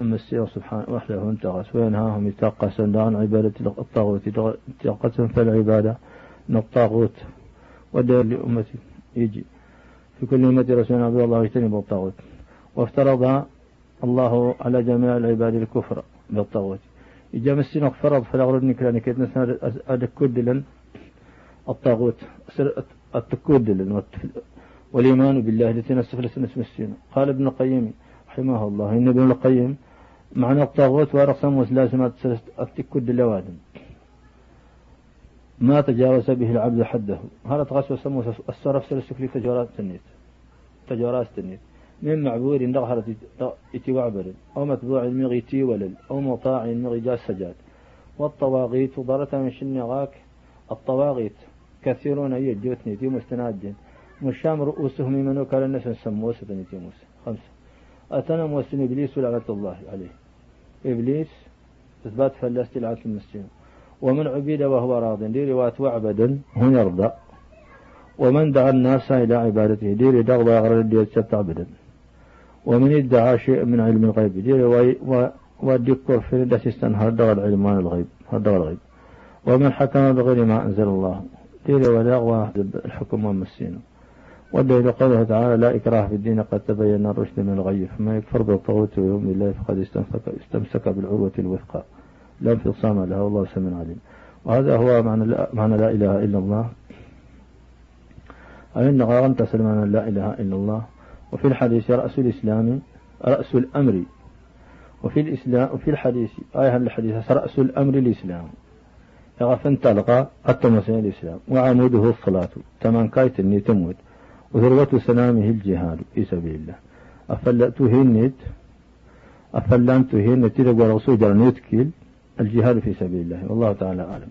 مسيه سبحانه وحده انتقص وينهاهم يتقصا عن عبادة الطاغوت. يتقصا في العبادة من الطاغوت ودار لأمتي يجي. في كل أمة رسول عبد الله يجتنب الطاغوت. وافترض الله على جميع العباد الكفر بالطاغوت. إجا مسين فرض فلا نكراني كيد. نسنا أدكود لن الطاغوت. التكود لن والإيمان بالله التي نسفل سنسمسين قال ابن القيم رحمه الله إن ابن القيم معنى الطاغوت ورقصم وسلاسمات التكد اللوادم ما تجاوز به العبد حده. هذا تغاس وسمو الصرف سلسك لي تجارات تنيت. تجارات تنيت. من معبور ظهر إتي وعبر أو متبوع المغي تي ولل أو مطاع المغي جاس سجاد. والطواغيت ضرة من شنغاك الطواغيت كثيرون يجوتني تي مستناد مشام رؤوسهم من وكال الناس سموسة تي موسى خمسة. أتنا موسن إبليس لعنة الله عليه. إبليس إثبات فلست لعنة المسلمين. ومن عبد وهو راض. دي رواية وعبدا. هو يرضى. ومن دعا الناس إلى عبادته. دي دغضى غير دي عبدا. ومن ادعى شيء من علم الغيب. دي رواية ودكر في داس استنهر دغ العلم عن الغيب؟ هدغ الغيب؟ ومن حكم بغير ما أنزل الله. دي رواية الحكم والمسين والدليل قوله تعالى لا إكراه في الدين قد تبين الرشد من الغي فما يكفر بالطاغوت ويؤمن بالله فقد استمسك, استمسك بالعروة الوثقى. لا انفصام لها والله سميع عليم. وهذا هو معنى لا, معنى لا إله إلا الله. أي أن غارن تصل معنى لا إله إلا الله. وفي الحديث رأس الإسلام رأس الأمر. وفي الإسلام وفي الحديث آية الحديث رأس الأمر الإسلام. يغفن تلقى التمسين الإسلام. وعموده الصلاة. تمن كايت تموت وذروة سلامه الجهاد في سبيل الله. أفلا تهنت أفلا تهنت تلقى رسول جرى يتكيل الجهاد في سبيل الله. والله تعالى أعلم.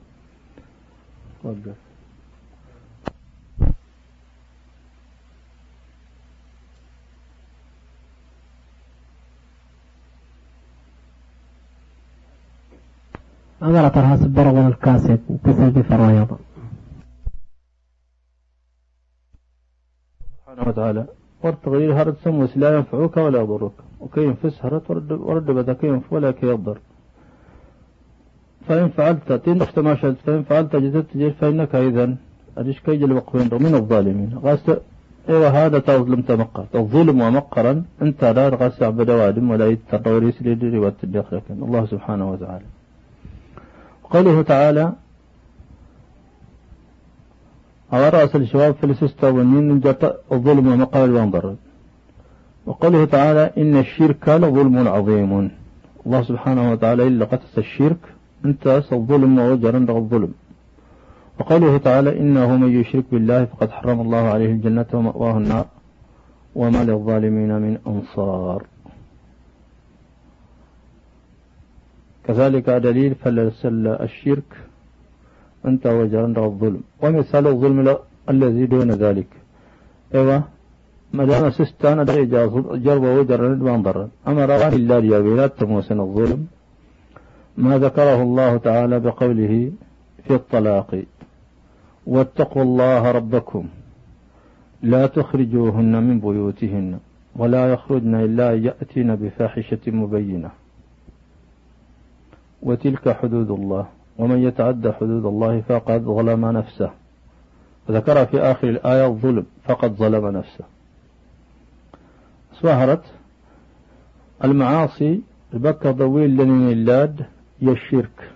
وقف. أمر ترها سبر الكاسب وكسب فريض سبحانه وتعالى والتغيير هرد سموس لا ينفعك ولا يضرك. وكي ينفس هرد ورد, ورد بدا كي ينف ولا كي يضر. فإن فعلت تنفت ما شئت فإن فعلت جزت تجير فإنك إذا أديش كي جل وقفين من الظالمين. غاست أيوه هذا تظلم تمقر الظلم ومقرا أنت لا غاست عبد وادم ولا يتطور يسلي لكن الله سبحانه وتعالى. قوله تعالى على رأس الجواب في السستة والنين الظلم ومقال وانضر وقوله تعالى إن الشرك لظلم عظيم. الله سبحانه وتعالى إلا قتس الشرك أنت الظلم عند الظلم. وقوله تعالى إنه من يشرك بالله فقد حرم الله عليه الجنة ومأواه النار وما للظالمين من أنصار. كذلك دليل فلسل الشرك أنت وجرند الظلم. ومثال الظلم الذي دون ذلك. إيوه. ما دام سستان درجة جرب وجر وانضر أما رغم الله ليابيلات تموسن الظلم. ما ذكره الله تعالى بقوله في الطلاق. واتقوا الله ربكم. لا تخرجوهن من بيوتهن ولا يخرجن إلا يأتين بفاحشة مبينة. وتلك حدود الله. ومن يتعدى حدود الله فقد ظلم نفسه. وذكر في آخر الآية الظلم فقد ظلم نفسه. سهرت المعاصي البكة ضويل لنين اللاد هي الشرك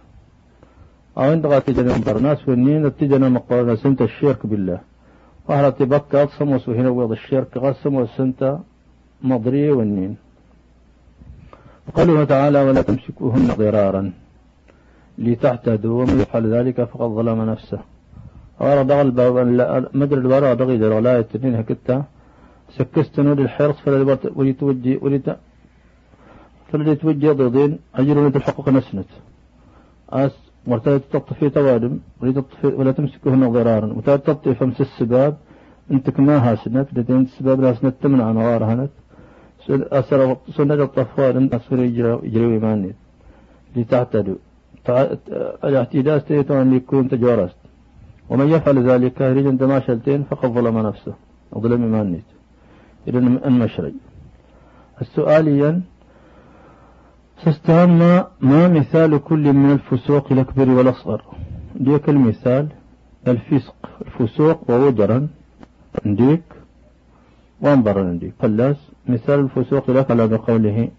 أو عند تجنا برناس والنين تجنا مقارنة سنت الشرك بالله. وهرت بكة صموس هنا ويض الشرك غسم وسنت مضري والنين قوله تعالى ولا تمسكوهن ضرارا. لتعتدوا ومن يفعل ذلك فقد ظلم نفسه. أورا دغل مدر الورا دغي در ولا يتنين هكتا سكست نور الحرص فلا وليتوجي وليت فلا يتوجي ضدين أجر من الحقوق نسنت. أس مرتبة تطفي توادم ولا تمسكهن ضرارا. وتطفي فمس السباب انتك ما هاسنت لدين السباب لا سنت تمنع نوار هنت أسر سنة الطفوان أسفر يجري إيماني لتعتدوا. الاعتداء استيتوا أن يكون تجارست. ومن يفعل ذلك رجل دما شلتين فقد ظلم نفسه ظلم إيماني إذا المشري السؤاليا سستهم ما, مثال كل من الفسوق الأكبر والأصغر؟ ديك المثال الفسق الفسوق ووجرا نديك وانظر نديك قلاس مثال الفسوق لك على بقوله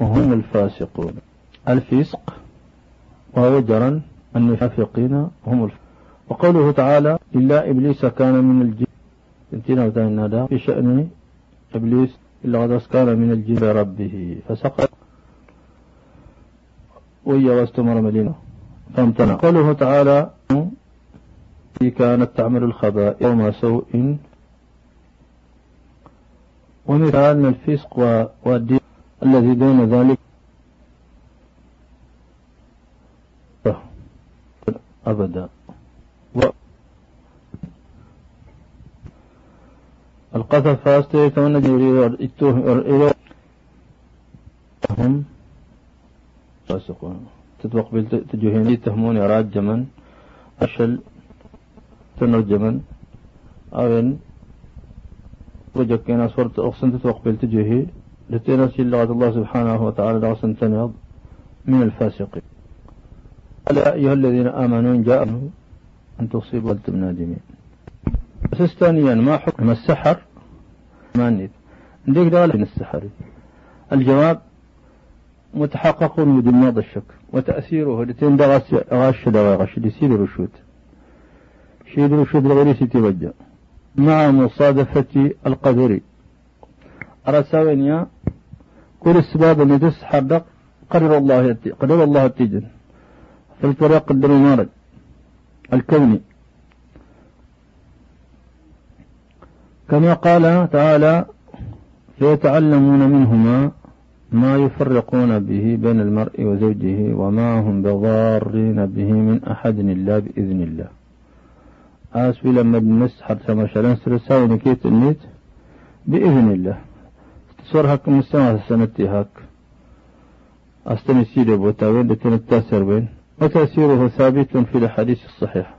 هم الفاسقون. الفسق ووجرا النفافقين هم الفاسقون وقوله تعالى إلا إبليس كان من الجن انتنا وتعالى في شأن إبليس إلا قد كان من الجن ربه فسقط. وهي واستمر مدينة فامتنع قوله تعالى كانت تعمل الخبائث وما سوء. ومثال الفسق والدين الذي دون ذلك أبدا. القذف فاستي كون يريد هم فاسقون. تتوقبل تجوهين يتهمون يراد جمن أشل تنرجمن أو وجكينا صورة أقسن تتوقبل تجوهي لتنسي لغة الله سبحانه وتعالى لغسن تنيض من الفاسقين. يا أيها الذين آمنوا إن جاءوا أن تصيبوا أنتم نادمين بس ثانيا ما حكم السحر؟ ما نيت. نديك من السحر. الجواب متحقق بدون الشك وتأثيره لتين دغس غش دغا غش سيد رشود شيد رشود لغير توجه مع مصادفة القدر. أرساوينيا كل السباب اللي تس حدق قدر الله قدر الله التجن. فالطريق قدر المارد الكوني. كما قال تعالى فيتعلمون منهما ما يفرقون به بين المرء وزوجه وما هم بضارين به من أحد إلا بإذن الله. أسوي لما بنس حتى مثلا سرساوي نكيت النيت؟ بإذن الله. تصور هك مستمع سنتي هك أستمي سيدي بوتاوين التأثير بين وتأثيره ثابت في الحديث الصحيح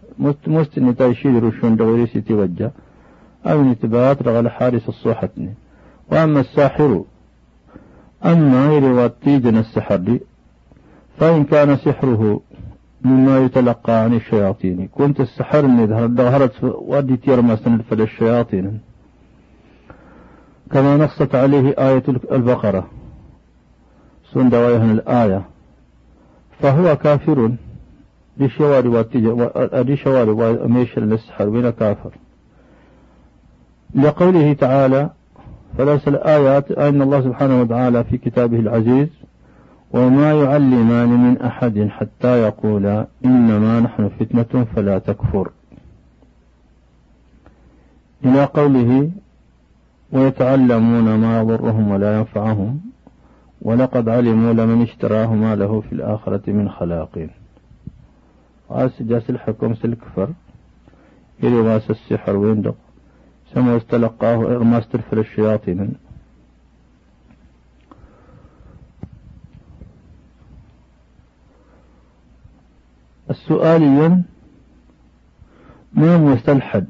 مست نتايشيد رشون دغيريسي توجه أو نتبات رغل حارس الصوحتني وأما الساحر أما يرواتيجن السحر فإن كان سحره مما يتلقى عن الشياطين. كنت السحر ظهرت ودي تير ما سنلفل الشياطين. كما نصت عليه آية البقرة. سندويهن الآية. فهو كافر بشوار واتجا أدي شوار وميشر للسحر بين كافر لقوله تعالى فليس الآيات أن الله سبحانه وتعالى في كتابه العزيز وما يعلمان من أحد حتى يقولا إنما نحن فتنة فلا تكفر. إلى قوله ويتعلمون ما يضرهم ولا ينفعهم. ولقد علموا لمن اشتراه ما له في الآخرة من خلاق وأسجاس الحكم سلكفر إلى السحر ويندق ثم استلقاه إغما استرفل الشياطين. السؤالي ما هو الحد؟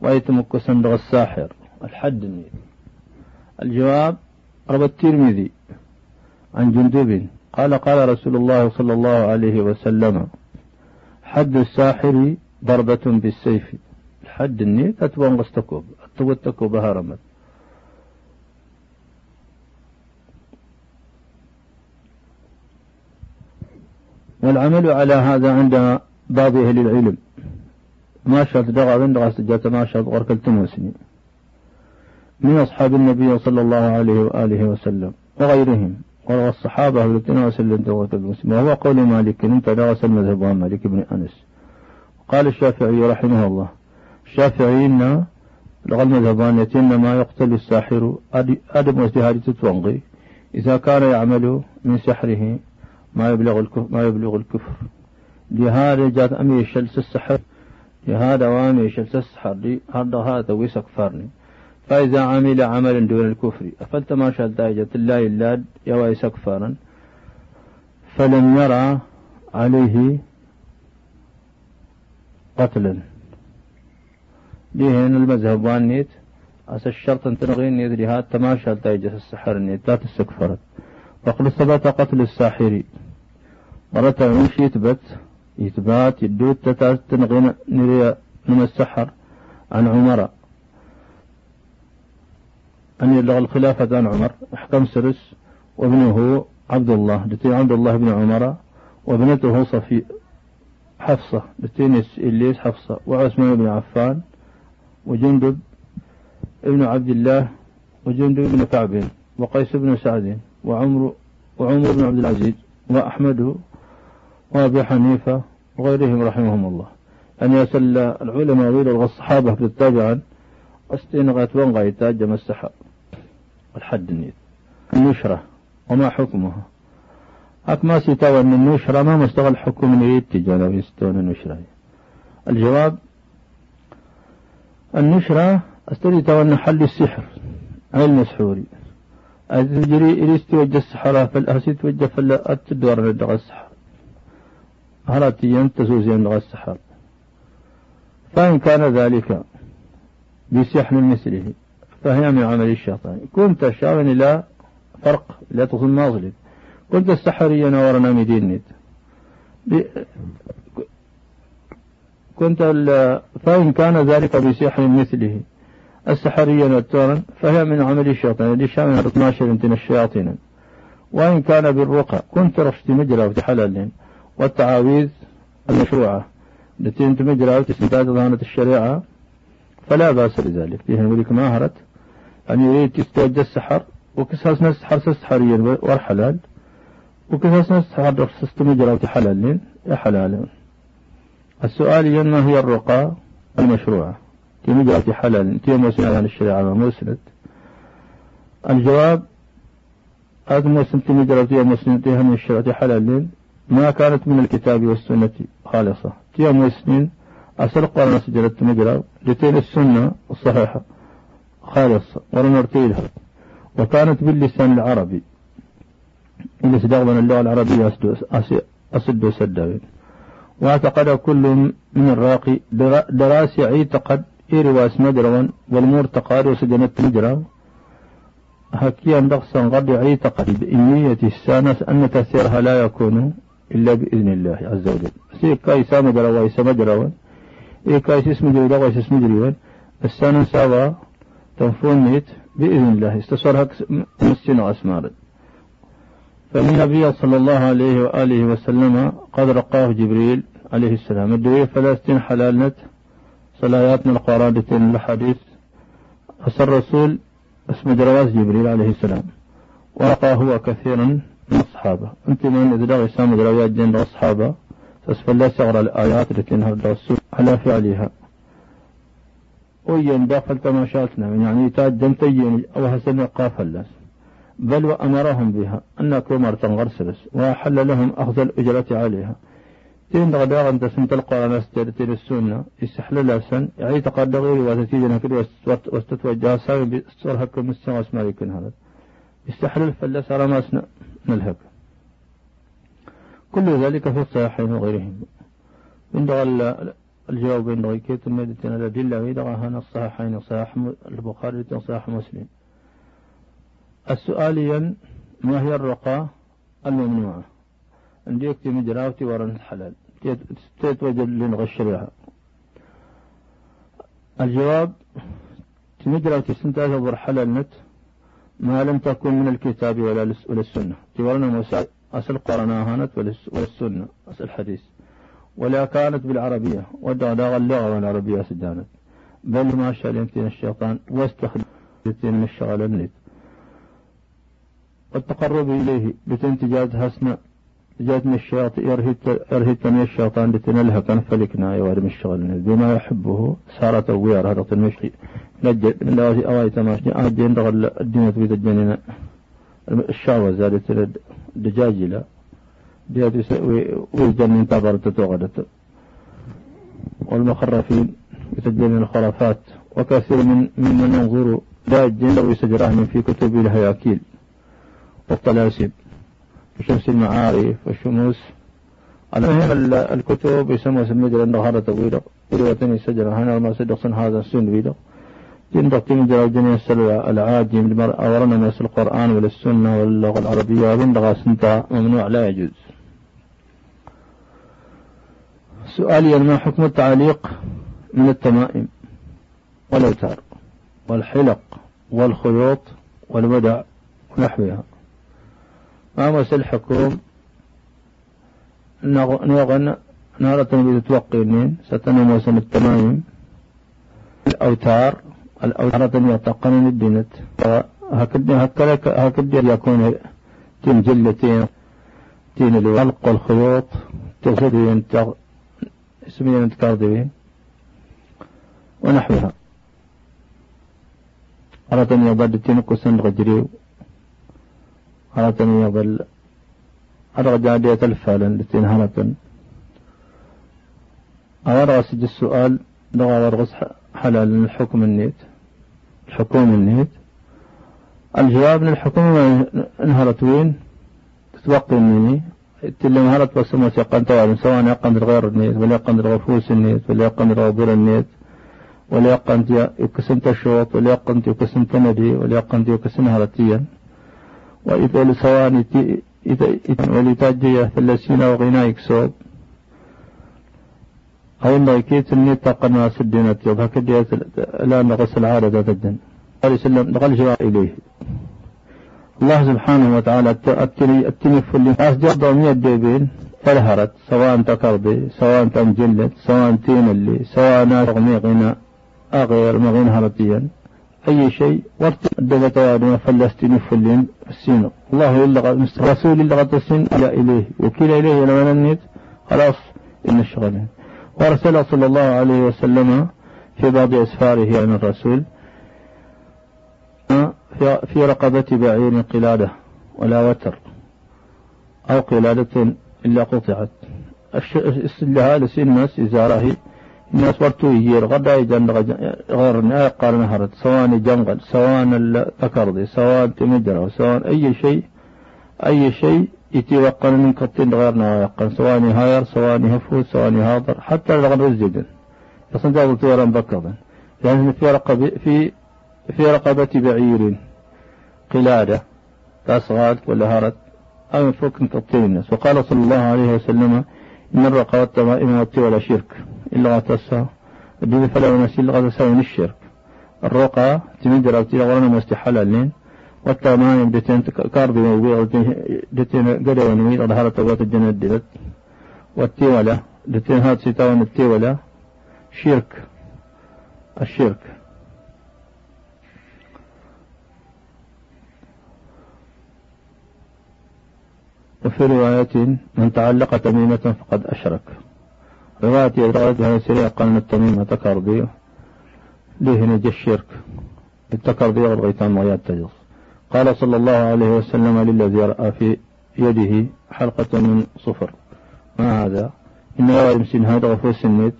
ويتمك صندغ الساحر؟ الحد الجواب روى الترمذي عن جندب قال قال رسول الله صلى الله عليه وسلم حد الساحر ضربة بالسيف. حد النية تتوان غستكوب التوتكو بهارمت والعمل على هذا عند بعض أهل العلم. ما شرط دغا بن دغا سجات ما شرط غركل تموسني من أصحاب النبي صلى الله عليه وآله وسلم وغيرهم. والصحابة الذين وسلم دوة المسلم وهو قول مالك انت درس المذهب مالك بن أنس. قال الشافعي رحمه الله الشافعي إن المذهبان ما يقتل الساحر أدم واجتهاد تتوانغي. إذا كان يعمل من سحره ما يبلغ الكفر ما يبلغ الكفر. لهذا جات أمي شلس السحر لهذا وامي شلس السحر هذا هذا ويسك فارني. فإذا عمل عملا دون الكفر أفلت ما شاء دايجة الله إلا يوايس كفارا فلم يرى عليه قتلا. ليه المذهب وانيت أس الشرط أن تنغين يدري هذا تماشى دايجة السحر نيت لا تستكفرت. وقد ثبت قتل الساحر. مرة مش يثبت إثبات يدوت تنغين نري من السحر. عن عمر أن يبلغ الخلافة عن عمر أحكم سرس وابنه عبد الله لتين عبد الله بن عمر وابنته صفي حفصة لتين إليس حفصة وعثمان بن عفان وجندب ابن عبد الله وجندب بن كعب وقيس بن سعد وعمر وعمر بن عبد العزيز وأحمد وأبي حنيفة وغيرهم رحمهم الله. أن يسل العلماء ويلغى الصحابة بالتابعا استنغت وانغايتا تاج السحر الحد النيت النشرة وما حكمها هك ما سيتاوى أن النشرة ما مستغل حكم نريد تجانا ويستون النشرة الجواب النشرة استري أن حل السحر علم سحوري أتجري إليس توجه السحرة فالأسي توجه فلا أتدور ندغى السحر هلا تيان تسوزين لغى السحر فإن كان ذلك بسحر مثله فهي من عمل الشيطان. كنت شاون لا فرق لا تصل ناظلت كنت السحريا ورنا مدينت كنت فإن كان ذلك بسحر مثله. السحريا والتورا فهي من عمل الشيطان. اللي شامل 12 من الشياطين. وإن كان بالرقى كنت رشت مجرى وتحلل والتعاويذ المشروعة. التي انت مجرى وتستنتاج ظهنة الشريعة. فلا بأس بذلك. فيها يقول ماهرة أن يريد تستوجه السحر وكساس السحر سحريا والحلال وكساس السحر سستمجرى وتحلل يا حلال. السؤال ما هي الرقى؟ المشروعة في حلال؟ تي مسند عن الشريعة؟ مسند الجواب هذا مسند تمجرى تي مسند من الشريعة حلال ما كانت من الكتاب والسنة خالصة. تي مسند أصل قرن سجلت مجرى. لتين السنة الصحيحة. خالصة ورنرتيلها وكانت باللسان العربي. اللي استخدم اللغة العربية أسد سداوين واعتقد كل من الراقي دراسي اعتقد إيرواس مدرون والمرتقى وسجنت مجرى هكيا نقصا قد اعتقد بإنية السانس أن تأثيرها لا يكون إلا بإذن الله عز وجل. سيك كايسا مجرى ويسا مجرى إيه كايس اسم جرى ويسا اسم جرى السانس سوا تنفون ميت بإذن الله. استصرها مسين أسمار. النبي صلى الله عليه وآله وسلم قد رقاه جبريل عليه السلام. الدوية فلسطين حلال نت. صلاياتنا القرآن الحديث. أسر الرسول اسم جرواز جبريل عليه السلام. ورقى هو كثيرا من الصحابة. أنت من إذا لغي سام جرواز جن الصحابة فاسفل لا الآيات التي انهر الرسول على فعلها. وين داخل تماشاتنا يعني تاد دمتين أو هسن قافلس. بل وأمرهم بها أن كمر تنغرسلس وأحل لهم أخذ الأجرة عليها. تين غدا أنت سنت القرآن استرتين السنة استحلل سن يعني تقد غير وتتيجنا كده واستتوجه سامي بصور هكا مستوى اسمه يكون هذا. استحلل فلا صار ما نلهك. كل ذلك في الصحيحين وغيرهم. من الجواب بين ريكيت ميدتنا الأدلة ويدغى هنا الصحيحين صحيح البخاري صحيح مسلم. السؤاليا ما هي الرقى الممنوعة؟ عندي يكتي مجراوتي ورن الحلال. تتوجد الشريعة الجواب تمجراوتي سنتاج ور حلال نت ما لم تكن من الكتاب ولا السنة. تورنا موسى أصل قرناها ولا السنة أصل الحديث. ولا كانت بالعربية. ودغ اللغة العربية سدانت بل ما شاء الشيطان واستخدمت من الشغل والتقرب إليه بتنتجات حسنة جات من الشياطين من الشيطان لتنلها كان فلكنا يوارم الشغل بما يحبه صارت ويار هذا المشي. نجد لا أواي تماشي أدين دغل الدنيا تبيد الجنين الشعوة زادت الدجاج ويجن انتظرت تغدت والمخرفين يسجلون الخرافات وكثير من ممن ينظر لا الجن ويسجرهم في كتب الهياكيل والطلاسم. وشمس المعارف والشموس. على الكتب يسمى سمجر النهار طويلة ولوتني سجر هنا ما صدق هذا السن بيدق جندق تمجر الجنية السلوى العاجم أورنا من القرآن ولا السنة واللغة العربية. وبندغى سنتا ممنوع لا يجوز. سؤالي ما حكم التعليق من التمائم والأوتار والحلق والخيوط والودع ونحوها. ما مس الحكم نغن نارة بتتوقي النين ستنموس التمائم. الأوتار الأوتار يتقن الدينت هكذا هكذا يكون تين جلتين تين الولق والخيوط تغسلين اسمين متكاذبين ونحوها. أردني يضل تنقص غجريو أردني يضل أرجع ديت الفعلا لتين هرة أرى سج السؤال لغة ورغس حلال الحكم النيت. الحكوم النيت. الجواب من الحكومة انهرت وين؟ تتوقي مني. تلي مهارة بسمة يقن توالم سواء يقن غير النيت ولا يقن غفوس النيت ولا يقن غبور النيت ولا يقن يقسم تشوط ولا يقن يقسم تندي ولا يقن يقسم هرتيا. وإذا لسواء إذا ولتاجي ثلاثين وغنى يكسوب أو الله كيت النيت تقن ما سدينت يضحك ديت لا نغس العادة تدن قال سلم نقل جراء إليه. الله سبحانه وتعالى التنف اللي أسجر ضمية ديبين فلهرت سواء تكربي سواء تنجلت سواء تين اللي سواء ناغمي غنى أغير مغين هرتيا أي شيء الدولة وادنا فلستني فلين السين. الله يلغى رسول اللغة السين إلى إليه. وكيل إليه لما ننيت خلاص إن الشغلين وأرسل صلى الله عليه وسلم في بعض أسفاره عن الرسول. في رقبة بعير قلادة ولا وتر أو قلادة إلا قطعت. هذا الناس إزارة الناس ورتو يجير. غدا يجن غير قال نهرت سواء جنغل سواء الأكردي سواء تمدر سواء أي شيء أي شيء يتوقن من قطين غير نهاية سواء هاير سواء هفوت سواء هاضر. حتى لغن رزقا يصنع طيرا بكضا يعني في رقبة في في رقبة بعير. قلادة تأصغاد ولا هرت أو فوق تطير الناس. وقال صلى الله عليه وسلم إن الرقبة تمائم والتي ولا شرك إلا غتسا الدين فلا ونسي إلا غتسا من الشرك. الرقى تمد رابطي غرنا مستحل اللين والتمائم دتين كاردي موبيع دتين قد ونمي ظهر تبات الجنة دلت والتي ولا دتين هات ستاون التي ولا شرك الشرك. وفي رواية من تعلق تميمة فقد أشرك. رواية رواية سريع قال التميمة تكربي ليه نجي الشرك؟ التكربي والغيتان مغيات تجص قال صلى الله عليه وسلم للذي رأى في يده حلقة من صفر. ما هذا؟ إن يمسن هذا غفوس النيت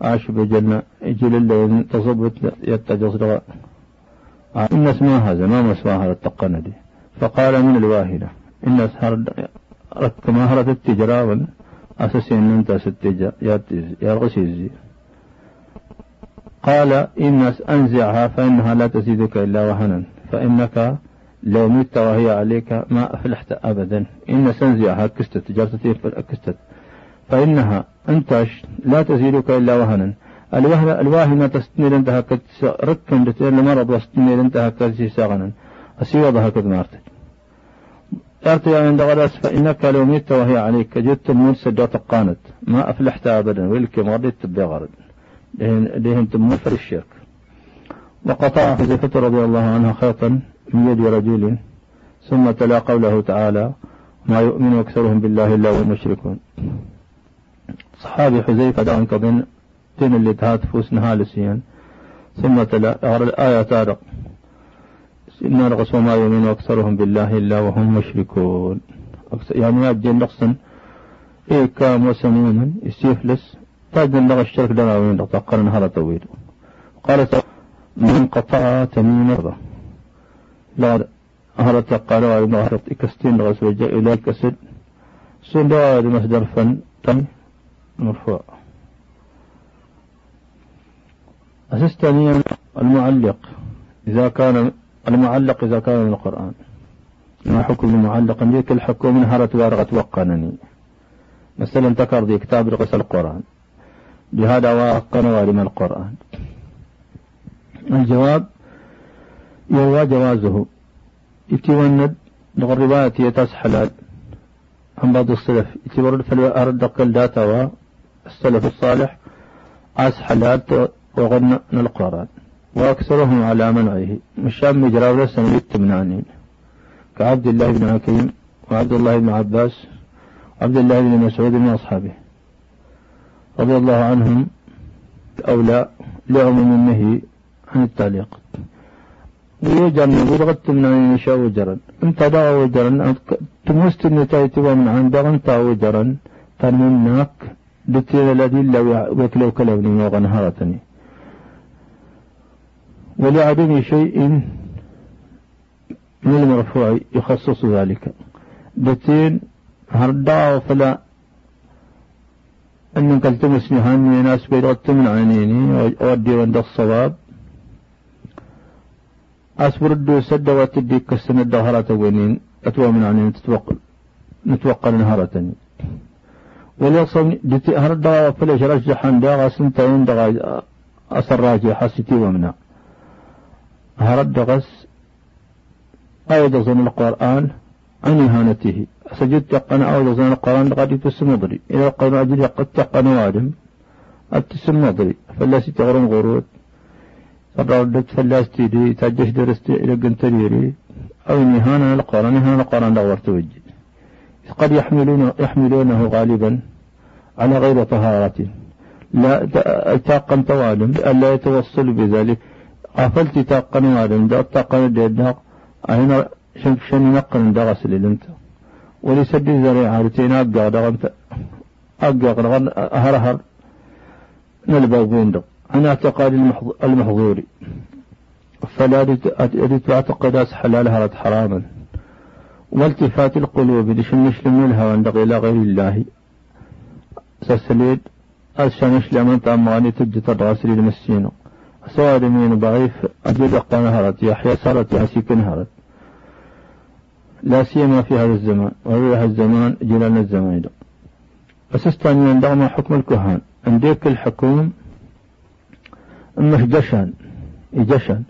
عاش بجنة. يجي الليل تصبت يتجص إن اسمها هذا ما اسمها هذا التقندي فقال من الواهلة. الناس كما هرد التجارة أساسي أن أنت ستجا يا الغسيزي قال إن أنزعها فإنها لا تزيدك إلا وهنا. فإنك لو مت وهي عليك ما أفلحت أبدا. إن سنزعها كستت تجارتي كستت فإنها أنت لا تزيدك إلا وهنا. الوهنة الواهنة تستنير انتها ركن لمرض واستنير انتها كتسي ساغنا أسيوضها كد أرتي عند غرس فإنك لو ميت وهي عليك جدت تموت سدوت قانت ما أفلحت أبدا ولك مرضت بغرد لهن تموت في الشرك. وقطع حذيفة رضي الله عنها خيطا من يد رجل ثم تلا قوله تعالى ما يؤمن أكثرهم بالله إلا وهم مشركون. صحابي حذيفة دعن كضن تين اللي تهات فوسنها لسيان ثم تلا الآية تارق. إن رغس وما يؤمن أكثرهم بالله إلا وهم مشركون. يعني ما أجل نقصا إيه كام وسموما يسيفلس تاج لغة الشرك لنا وين تقر نهار طويل قالت من قطع تميم لا قالوا ما هرت إكستين سوجة إلى الكسد سندا مصدر فن. تم مرفوع. أساس ثانيا المعلق. إذا كان المعلق إذا كان من القرآن. ما حكم المعلق؟ ذيك الحكم من هرت وارغت وقنني مثلا ذكر ذي كتاب رقص القرآن. بهذا وقن من القرآن. الجواب يروى جوازه. يتوند الرواية يتاس حلال عن بعض السلف. يتورد فالأرد قل داتا السلف الصالح أس حلال وغنى القرآن. وأكثرهم على منعه. مشام مجرى ولسن يتمنانين كعبد الله بن حكيم وعبد الله بن عباس وعبد الله بن مسعود من أصحابه. رضي الله عنهم أولى لعموم النهي عن التعليق. ويجرن ودغت من عين يشاء وجرن. انت دا وجرن تمست النتاية من عند انت وجرن تنمناك دتين الذي لو وكلو كلوني وغنهرتني ولعدم شيء من المرفوع يخصص ذلك. دتين هردا فلا أن قلتمس نهاني ناس بيضغط من عينيني ودي عند الصواب. أسبرد سد وتدي كسن الدهرة وينين أتوى من عني تتوقع نتوقع نهارتني وليصم دتي هرد فليش رجح عن داغا سنتين دغا أسر راجع حسيتي ومنا. هرد غس أيضا زن القرآن عن إهانته. سجد تقن أيضا زن القرآن قد تسمضري إذا قال أجل قد تقن وادم التسمضري فلا تغرم غرود الردت فلاستي دي تجش درستي إلى قنتريري أو نهانا القرآن. نهانا القرآن دغور توجه قد يحملون يحملونه غالبا على غير طهارة. لا تاقا توالم ألا يتوصل بذلك. قافلت تاقا والم دا تاقا ديداق أين شنك شن نقل دا غسل انت ولسد الزريعة لتين أبقى دغنت أبقى أهرهر نلبا بوندق عن أعتقاد المحظور فلا تعتقد حلالها رد حراما. والتفات القلوب لشنش لمنها عند إلى غير الله. سسليد أشنش لمن تأمغاني تجت الراسل المسين سوار من ضعيف أجد أقوى هرت يحيى سارت يحسيك هرت. لا سيما في هذا الزمان وفي الزمان جلال الزمان أسستاني عندما حكم الكهان. عندك الحكوم أنه جشن جشن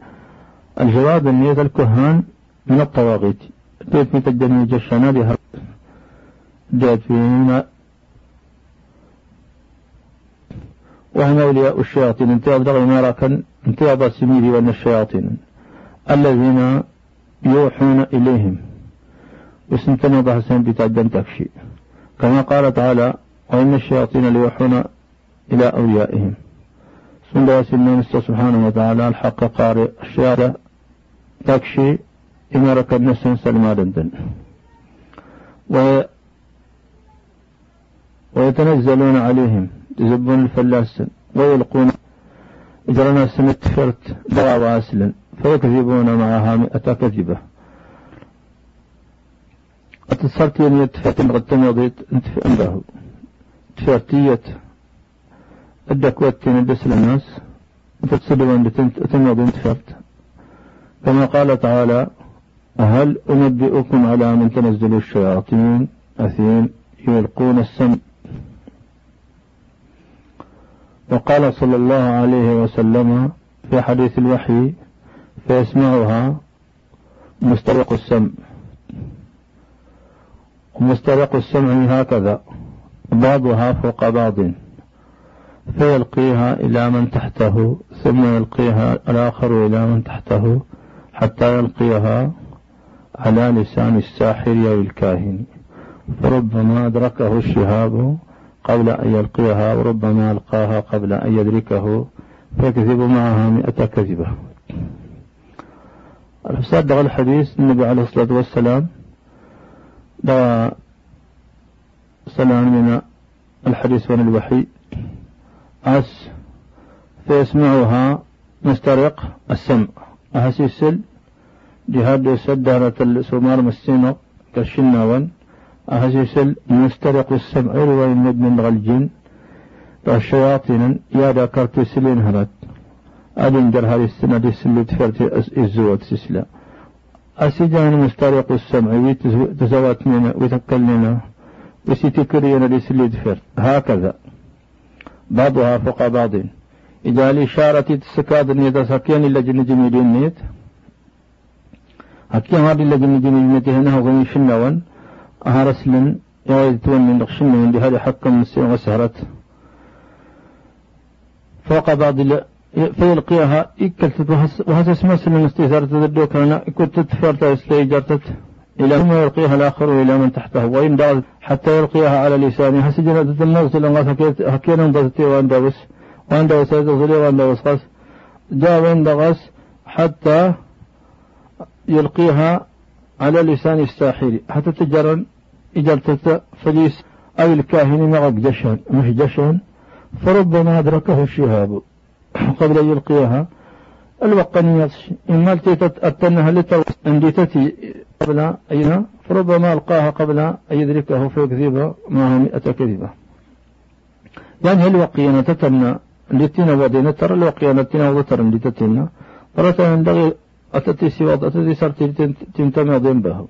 الجواب أن هذا الكهان من الطواغيت. بيت متجني جشن لها جاءت فيهما وهم أولياء الشياطين. انت أبدغ ماركا انت أبا سميري وأن الشياطين الذين يوحون إليهم. وسنتنا بحسن بتعدن تكشي كما قال تعالى وإن الشياطين ليوحون إلى أوليائهم. سندا سنة سبحانه وتعالى الحق قارئ الشارع تكشي إمارة النسن سلما دندن و ويتنزلون عليهم يزبون الفلاس ويلقون إجرنا سنة فرت دعوة أسلا فيكذبون معها مئة كذبة. أتصرت يعني يتفتن قد تمضيت انت في أنبه تفرتية الدكوة ندس للناس. وتتصدوا تنوى بنت فرد كما قال تعالى هل أنبئكم على من تنزل الشياطين أثيم يلقون السم وقال صلى الله عليه وسلم في حديث الوحي فيسمعها مسترق السمع. ومسترق السمع هكذا. بعضها فوق بعض. فيلقيها إلى من تحته ثم يلقيها الآخر إلى من تحته حتى يلقيها على لسان الساحر أو الكاهن. فربما أدركه الشهاب قبل أن يلقيها وربما ألقاها قبل أن يدركه فيكذب معها مئة كذبة. الفساد الحديث النبي عليه الصلاة والسلام مثلا من الحديث عن الوحي. أس فيسمعها مسترق السمع. أهسيسل جهاد سدارة السمار مسينة كالشناون. أهسيسل مسترق السمع رواية من الجن. الشياطين يا ذكرت سلين هرت. هذه السنة دي سلو تفرت الزوات سسلا. أسيجان مسترق السمع وتزوات منا وتكلنا وسيتكرينا دي سلو تفرت. هكذا. بعضها فوق بعض. إذا الإشارة تسكاد نيت سكين إلا جن جميلين نيت. هكيا هذه إلا جن جميلين هنا هو شنوان أهرسلن يويد تون من دي هذه حكم مسير وسهرت فوق بعض فيلقيها إكلت وهذا اسمه سلم استيثار تددو كان كنت تفرت استيجرتت إلى ثم يلقيها الآخر إلى من تحته. وإن حتى يلقيها على لسانه. هسجنة النغس لنغس هكينا انضغطي وان دوس وان دوس يتصلي وان دوس غس جاء وان دغس حتى يلقيها على لسان الساحر حتى تجرن إجلتت فليس. أو الكاهن معك جشن مش جشن. فربما أدركه الشهاب. قبل أن يلقيها الوقنية إما أتنها لتو أنديتتي قبل أيها فربما ألقاها قبل أن يدركه فيكذب معه مئة كذبة. يعني الوقينة تتنى لتنا ودينا؟ ترى الوقينة تنا وترى لتتنا فرأت ينبغي أتتي سواد أتتي سرتي تنتمي به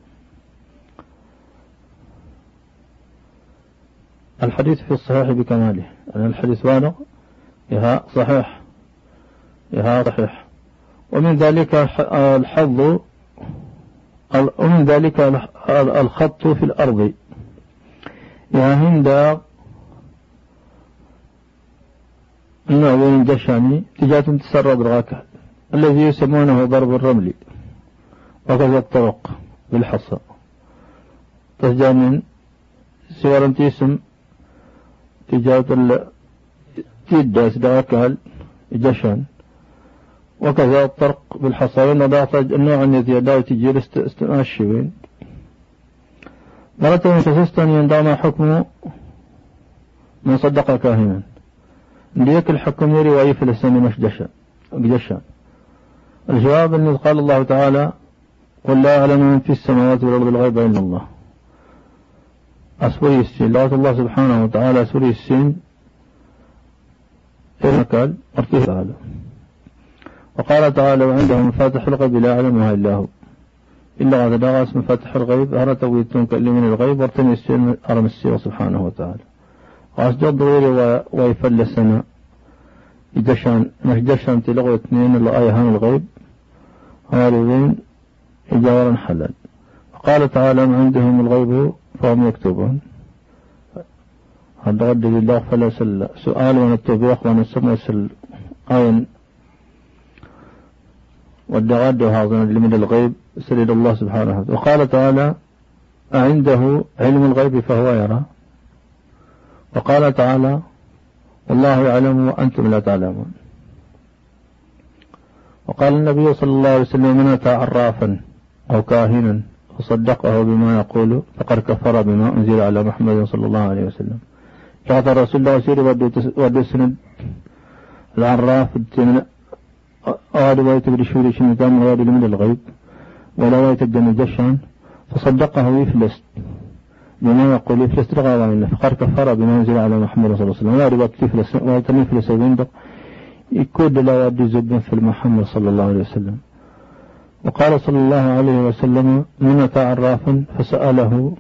الحديث في الصحيح بكماله. يعني الحديث وأنا يها صحيح. يها صحيح. ومن ذلك الحظ ومن ذلك الخط في الأرض. يا هند النوع دشاني؟ تجاه تسرد الغاكة الذي يسمونه ضرب الرمل وكذا الطرق بالحصى. تسجى من سورة اسم تجاه تيداس دغاكال جشان وكذا الطرق بالحصى. وإن بعض النوع الذي يدعو تجير استناشوين مرة فسستن يندام حكم من صدق كاهنا. ليك الحكم يري وأي فلسطين مش جشان الجواب أن قال الله تعالى قل لا أعلم من في السماوات والأرض الغيب إلا الله. أسوري السين. لغة الله سبحانه وتعالى أسوري السين. قال أرتيه تعالى وقال تعالى وعنده مفاتح الغيب لا يعلمها إلا هو. إلا هذا دغس مفاتح الغيب هذا تويتون من الغيب وارتني السين أرم السير سبحانه وتعالى. وأسجد ضويري ويفلسنا. يدشان مش دشان تلغوا اثنين اللي آية هان الغيب. هاربين إجارا حلال. وقال تعالى ما عندهم الغيب فهم يكتبون. هذا لله فلا سل سؤال ونتبيخ ونسمى سل آية. والدغاد هذا من الغيب سليل الله سبحانه وتعالى. وقال تعالى أعنده علم الغيب فهو يرى. وقال تعالى والله يعلم وأنتم لا تعلمون. وقال النبي صلى الله عليه وسلم من أتى عرافا أو كاهنا وصدقه بما يقول فقد كفر بما أنزل على محمد صلى الله عليه وسلم. كفر رسول الله سيري ودي سند العراف أواد وايت برشوري شنتام واد من الغيب ولا وايت الدم فصدقه يفلس بما يقول يفلس رغى فقد كفر بما أنزل على محمد صلى الله عليه وسلم. وايت تفلس وايت يفلس بندق يكود لا واد زبن في محمد صلى الله عليه وسلم. وقال صلى الله عليه وسلم من أتى عرافا فسأله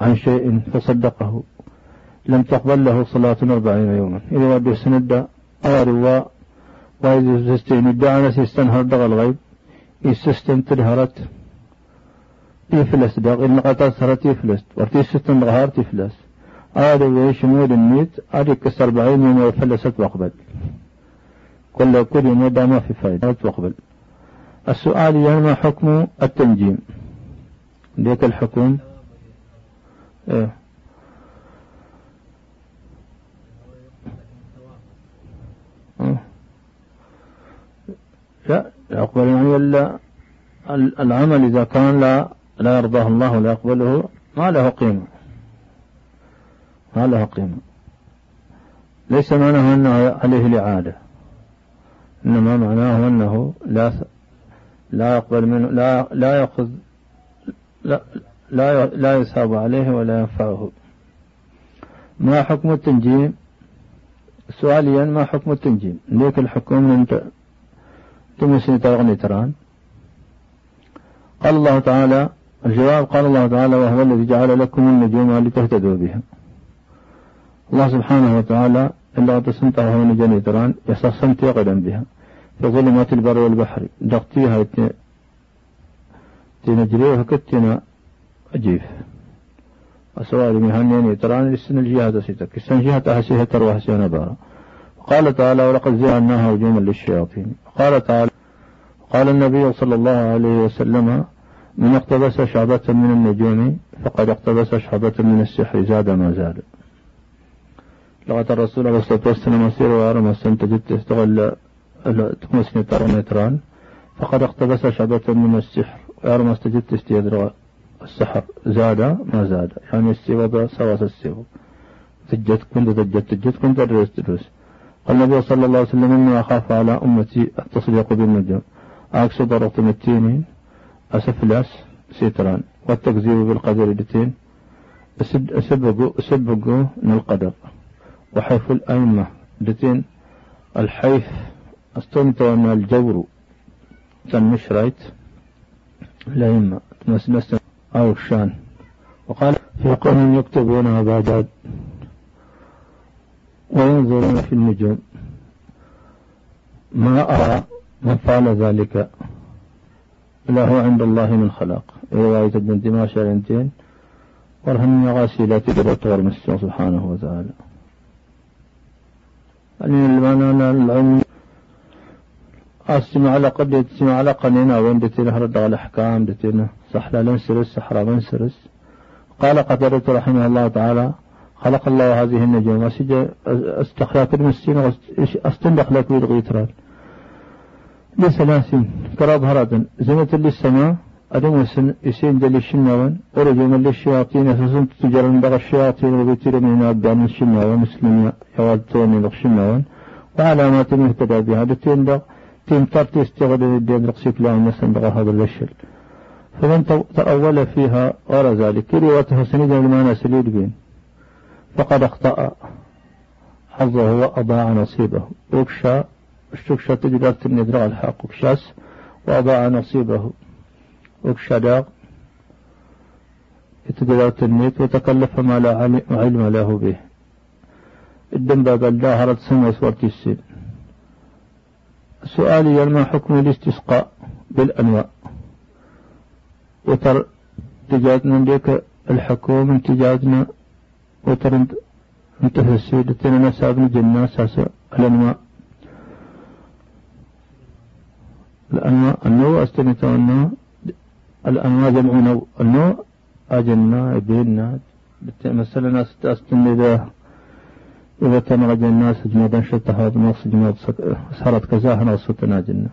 عن شيء فصدقه. لم تقبل له صلاة أربعين يوما. إذا ودي سند أروا وإذا سستين الدعنا سيستنهر دغ الغيب يسستن ترهرت يفلس دغ إن قطع سرت يفلس ورتي سستن غهار تفلس ويش مود النيت كسر أربعين يوم وفلست وقبل. كل كل يوم ما في فائدة وقبل السؤال يعني ما حكم التنجيم؟ ليك الحكم. إيه. لا يقبل يعني إلا العمل إذا كان لا لا يرضاه الله ولا يقبله ما له قيمة. ما لها قيمة. ليس معناه أنه عليه الإعادة. إنما معناه أنه لا لا يقبل منه لا لا يأخذ لا لا لا يصاب عليه ولا ينفعه. ما حكم التنجيم؟ سؤاليا ما حكم التنجيم؟ ليك الحكم من تمسني تغني تران قال الله تعالى الجواب قال الله تعالى وهو الذي جعل لكم النجوم لتهتدوا بها. الله سبحانه وتعالى إلا تسنتها هو نجني تران يسسنت قدم بها. في ظلمات البر والبحر. دقتيها تنجريها كتنا أجيف. أسوار مهنين تران لسن الجهة ستك السن جهة أحسيها تروح سينا بارا قال تعالى ولقد زعناها هجوما للشياطين. قال تعالى قال النبي صلى الله عليه وسلم من اقتبس شعبة من النجوم فقد اقتبس شعبة من السحر زاد ما زاد. لغة الرسول عليه الصلاة والسلام مسير وارم تجد تستغل تمسني تران فقد اقتبس شعبة من السحر. وارم تجد تستيدر السحر. زاد ما زاد. يعني السوى سواس السوى تجد كنت تجد. تجد كنت تدرس. تدرس. قال النبي صلى الله عليه وسلم إني أخاف على أمتي التصديق بالنجوم عكس ضرط التين. أسفلاس سيتران والتكذيب بالقدر دتين. أسبقوا أسبقوا من القدر. وحيف الأئمة. دتين. الحيف أستمتع من الجور. تنمش رايت؟ الأئمة تمسمس أو الشان وقال في قوم يكتبون بعد وينظرون في النجوم. ما أرى من فعل ذلك. له عند الله من خلاق. رواية ابن دماش الانتين ورهم غاسلة تقدر مسجد سبحانه وتعالى. يعني المعنى العلم أستمع على قد تسمع على قنينا وين دتينا هرد على الأحكام؟ دتينا صح لا لنسرس صحرا منسرس قال قتادة رحمه الله تعالى خلق الله هذه النجوم أسج استخلاك المسين استندخ لك بالغيتران لثلاث كراب زمة للسماء أدم يسين دل الشنوان ورجم للشياطين أساسا تجر من بغى الشياطين وبيتر من أبدان الشنوان مسلمين يوالتون الشنوان وعلامات مهتدى بها دتين دغ تيم ترتي استغل الدين رقصيك لهم مثلا بغى هذا الشل فمن تأول فيها غير ذلك روايته سنيدا المعنى سليد بين فقد أخطأ. حظه وأضاع نصيبه وكشى الشكشة تقدر تندرع الحق. وكشاس وأضاع نصيبه وكشى داغ تقدر تنيت وتكلف ما لا علم له به. الدم باب الداهرة سنة سورة السن سؤالي ما حكم الاستسقاء بالأنواع؟ وتر تجادنا لك الحكومة تجادنا وترند انتهى السيدة نساب الجنة أساس الأنواع. الأنواع النوع استنتوا النوع الأنواع جمع نوع. النوع أجلنا إبلنا مثلا أستن إذا تنغج الناس جمادا شتى هذا نص جماد صارت كذا نصتنا جنة.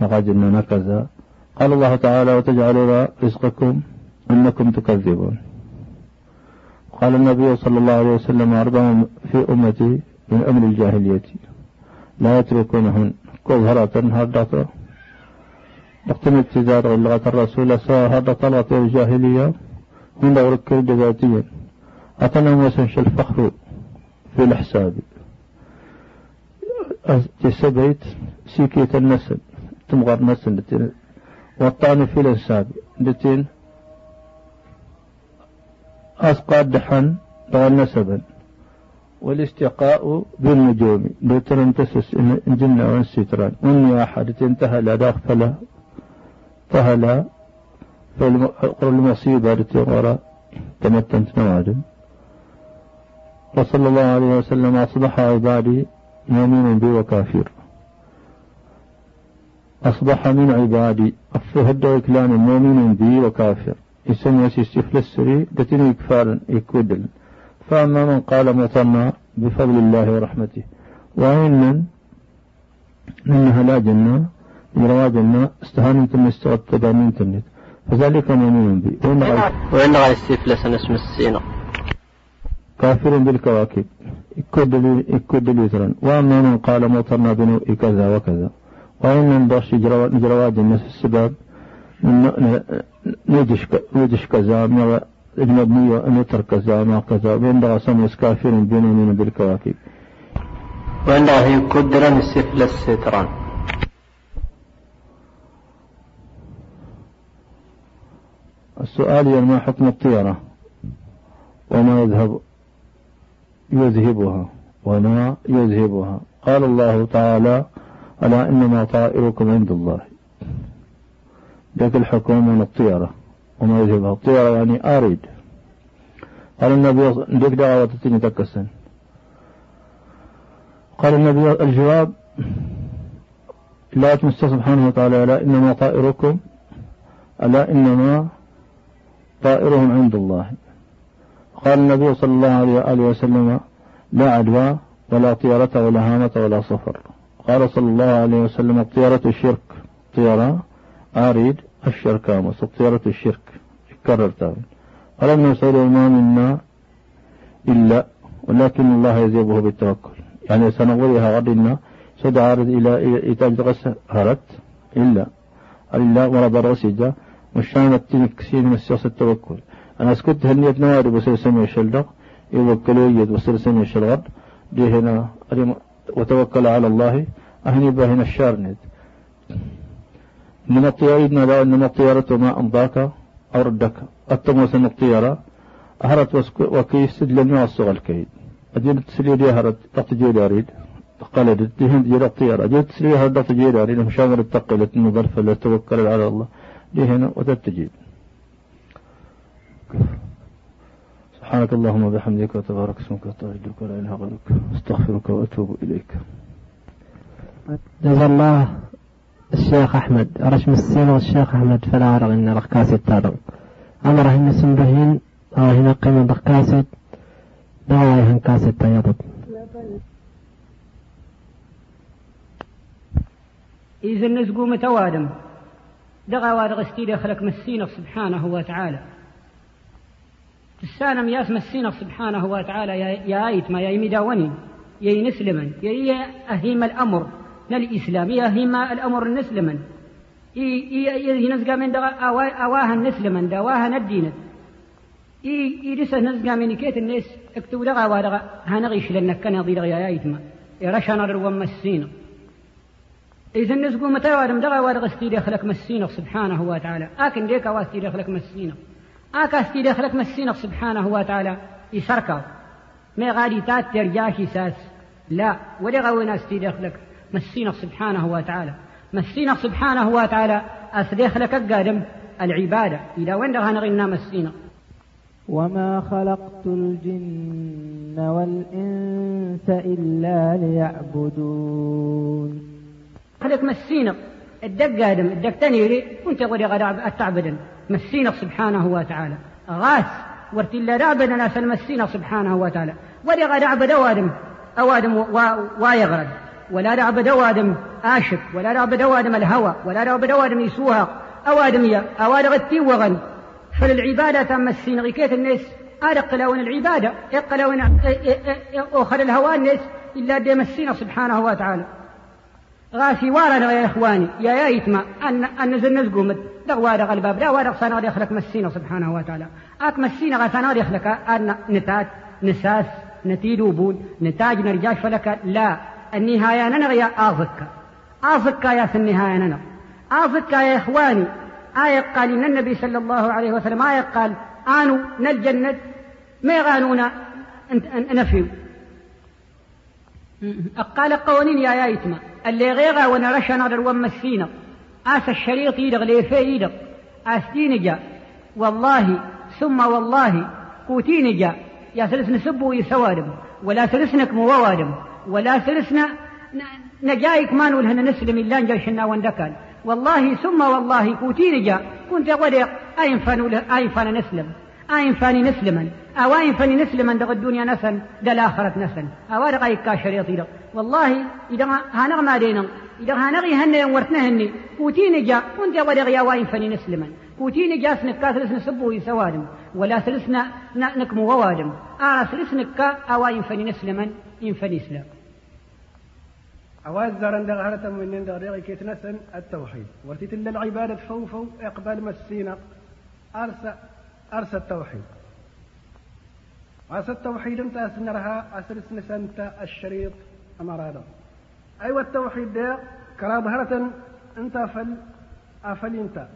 نغاجنا كذا قال الله تعالى وتجعلون رزقكم أنكم تكذبون. قال النبي صلى الله عليه وسلم أربع في أمتي من أمر الجاهلية لا يتركونهن. كظهرة هردة نقتم ابتدار لغة الرسول هذا طلعت الجاهلية من دور الكرد ذاتيا أتنا وسنش الفخر. في الحساب. جسبيت سيكية النسل تمغر نسل والطعن في الانساب دتين أسقى دحن طال نسبا والاستقاء بالنجوم. لترن تسس جنة والستران والنياحة انتهى لا داخل فهلا. فالقر المصيبة التي غرى تمتنت نوادم. وصلى الله عليه وسلم أصبح عبادي مؤمن بي وكافر. أصبح من عبادي أفهد إكلان مؤمن بي وكافر. يسمى سيستفل السري دتني كفارا يكودل فأما من قال مثنى بفضل الله ورحمته. وإن من؟ إنها لا جنة يروى جنة استهان تم استغد تدامين تنت. فذلك مؤمن بي. وإن غير استفلس اسم السينة. كافر بالكواكب. ليترا وأما من قال مطرنا بنوء كذا وكذا. وإن ندرش نجرواد الناس السباب نجش كذا أجنبني نتر كذا ما كذا. وإن دغا سمس كافر بيننا بالكواكب. وإن دغا يكدر السفل الستران السؤال ما حكم الطيرة وما يذهب يذهبها وما يذهبها. قال الله تعالى ألا إنما طائركم عند الله. ذاك الحكم من الطيرة وما يذهبها. الطيرة يعني أريد. قال النبي ديك دعوة تتني تكسن. قال النبي الجواب لا تمسى سبحانه وتعالى. ألا إنما طائركم ألا إنما طائرهم عند الله. قال النبي صلى الله عليه وآله وسلم لا عدوى ولا طيرة ولا هامة ولا صفر. قال صلى الله عليه وسلم الطيرة الشرك. طيرة أريد الشرك أمس الطيرة الشرك. تاني قال ابن مسعود ما منا إلا ولكن الله يزيبه بالتوكل. يعني سنغويها غدنا سد عارض إلى إتاج غس هرت إلا. إلا ورد الرسيجة مشان التنكسين من السياسة التوكل. أنا سكت هنية نواري بسير سمي الشلدق؟ يوكلوا يد بسير سمي الشلغد؟ دي هنا وتوكل على الله. أهني بهنا الشارند إنما الطيارة لا إنما الطيارة ما أمضاك. أو ردك التموس الطيارة أهرت وكيس لن الصغى الكيد أجل تسلي لي هرت تقتجي أريد. قالت دهن جيل الطيارة. أجل تسلي هرت تقتجي أريد. مشاور التقلت النظر لا توكل على الله. دي هنا وتتجيب. سبحانك اللهم وبحمدك وتبارك اسمك وتعجلك ولا إله غيرك أستغفرك وأتوب إليك. جزا الله الشيخ أحمد رشم السين والشيخ أحمد فلا ارغ إن رخكاسي تارغ أمر هن سنبهين أو هنا قيمة رخكاسي دعوا هن كاسي تيضب إذا نزقوا متوادم. دغا وادغ استيدي خلق مسينه سبحانه وتعالى. تسانا مياس مسينا سبحانه وتعالى يا آيت ما يا مداوني يا نسلما يا أهيم الأمر للإسلام يا أهيم الأمر نسلما يا نزقى من دغا أواها نسلما دواها ندينت يرسى نزقى من كيت الناس اكتب دغا ودغا هنغيش لأنك كان ضي يا آيت ما. يرشنا الروم مسينا. إذا نزقوا متى وادم دغا ودغا استيدي خلق مسينا سبحانه وتعالى. أكن ديك واستيدي خلق مسينا. أكاستي دخلك مسينا سبحانه وتعالى يسركا ما غادي تات ترجاشي ساس لا ولا غوينا استي دخلك مسينا سبحانه وتعالى. مسينا سبحانه وتعالى أسدخلك قادم العبادة. إذا وين دغانا غينا مسينا وما خلقت الجن والإنس إلا ليعبدون. خلق مسينا الدق قادم الدق تنيري وانت غادي أتعبدن؟ مسينا سبحانه وتعالى. غاس ورتلا ناس المسينا سبحانه وتعالى. ولا غاد عبد أوادم أوادم وايغرد ولا رعبد أوادم آشك ولا رعبد أوادم الهوى ولا رعبد أوادم يسوها أوادم يا أواد غتي وغن. فالعبادة تم السين غيكيت الناس أرق لون العبادة اقلون أخر الهوى الناس إلا ديم السين سبحانه وتعالى. غاسي وارنا يا إخواني يا يا يتما أن أن نزل نزقومت دغ وارغ الباب لا وارغ صنار يخلق مسينا سبحانه وتعالى. أك مسينا غا صنار يخلق أن نتاج نساس نتيد وبون نتاج نرجاش فلك لا. النهاية ننغي آظك آظك يا في النهاية ننغ آظك يا إخواني. آية قال إن النبي صلى الله عليه وسلم آية قال آنوا نالجنة ما يغانونا نفيو قال قوانين يا يايتما اللي غيغا وانا رشنا در مسينا آس الشريط يدغ ليفي يدغ آستين جا والله ثم والله قوتين جا يا سلسنا سبو يسوادم ولا سلسنك موادم. ولا سلسنا نجايك ما نقول هنا نسلم إلا نجا شنا وندكان والله ثم والله كوتين جا كنت غدق أين فان أين فاني نسلما أو أين فاني نسلما دغ الدنيا نسن دل آخرة نسن. أو رقايك كاشريط والله إذا هنغ ما دينا إذا هنغي هن ورتنا هني كوتين جا كنت غدق يا وين فاني نسلما كوتيني جاس نكا ثلث نسبو سوادم. ولا ثلث نكمو ووادم. آه ثلث نكا أوا ينفني نسلما ينفني إسلام. أواز زارن دغ من دغ كيت نسن التوحيد ورتيت العبادة فوفو إقبال مسينا أرسى أرسى التوحيد. أرسى التوحيد أنت أسنرها أسرس نسنت الشريط أمرادا أيوة التوحيد ده كرابهرة أنت فل أفل أنت.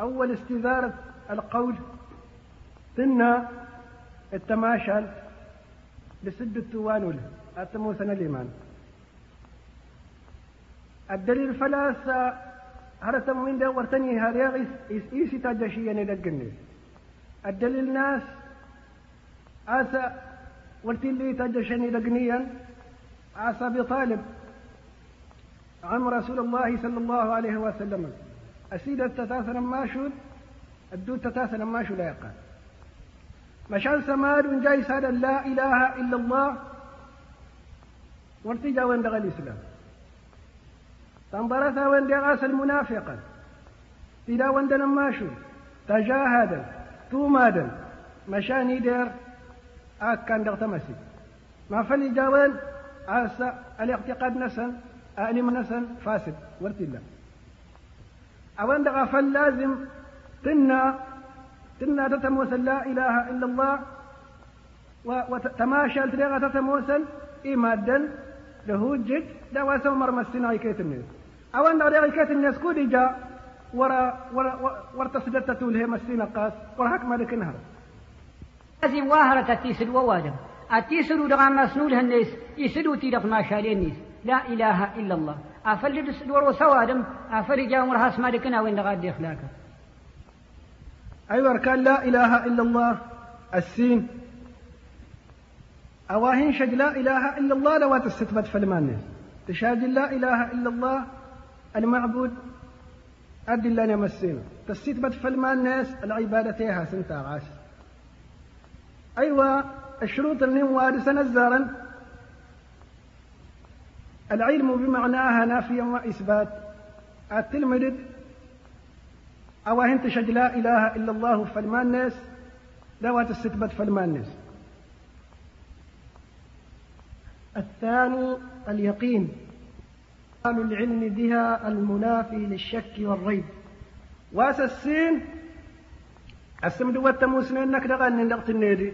أول استذارة القول ثنا التماشل التوان له التموثن الإيمان. الدليل فلاس هرتم من ده ورتني هذا إيسي تاجشيا ندقني الدليل ناس آسى ورتلي تاجشني دقنيا آسى بطالب عم رسول الله صلى الله عليه وسلم. أسيد التتاثر ماشون الدود تتاثر ماشو لا يقال مشان سماد جاي هذا لا إله إلا الله وارتجا وين دغ الإسلام. تنبرثا وين دغاس المنافقا تدا وين ماشو تجاهدا تومادا مشاني دير آك كان دغ تمسي ما فلي جاوين عسى الاعتقاد نسن أعلم نسن فاسد ورتلا. أوان دغا فلازم تنا تنا تتموسل لا إله إلا الله وتماشى تلغى تتموسل إمادا له جد دا واسو مرمسنا كيت أوان دغا كيت الناس كودي جاء ورا ورا ورا تول هي مسينا قاس ورا هك مالك نهر. لازم واهرة تيسل ووادم. التيسل دغا مسنول الناس يسلو تيرق ما شالين الناس لا إله إلا الله. أفل دور سوادم أفل جاء مرهاس مالكنا وين غادي إخلاقه أيوة أركان لا إله إلا الله السين. أواهن شج لا إله إلا الله لو تستثبت فلمان تشاج لا إله إلا الله المعبود أدي الله نمسينا تستثبت فلمان ناس العبادة سنتا عاش أيوة الشروط اللي وارثا نزارا. العلم بمعناها نافيا وإثبات التلمذ أو أنت شج لا إله إلا الله فالمان الناس. لا تستثبت فالمان الناس. الثاني اليقين. قال العلم بها المنافي للشك والريب. واس السين السمد والتموسن انك دغن لغت النيدي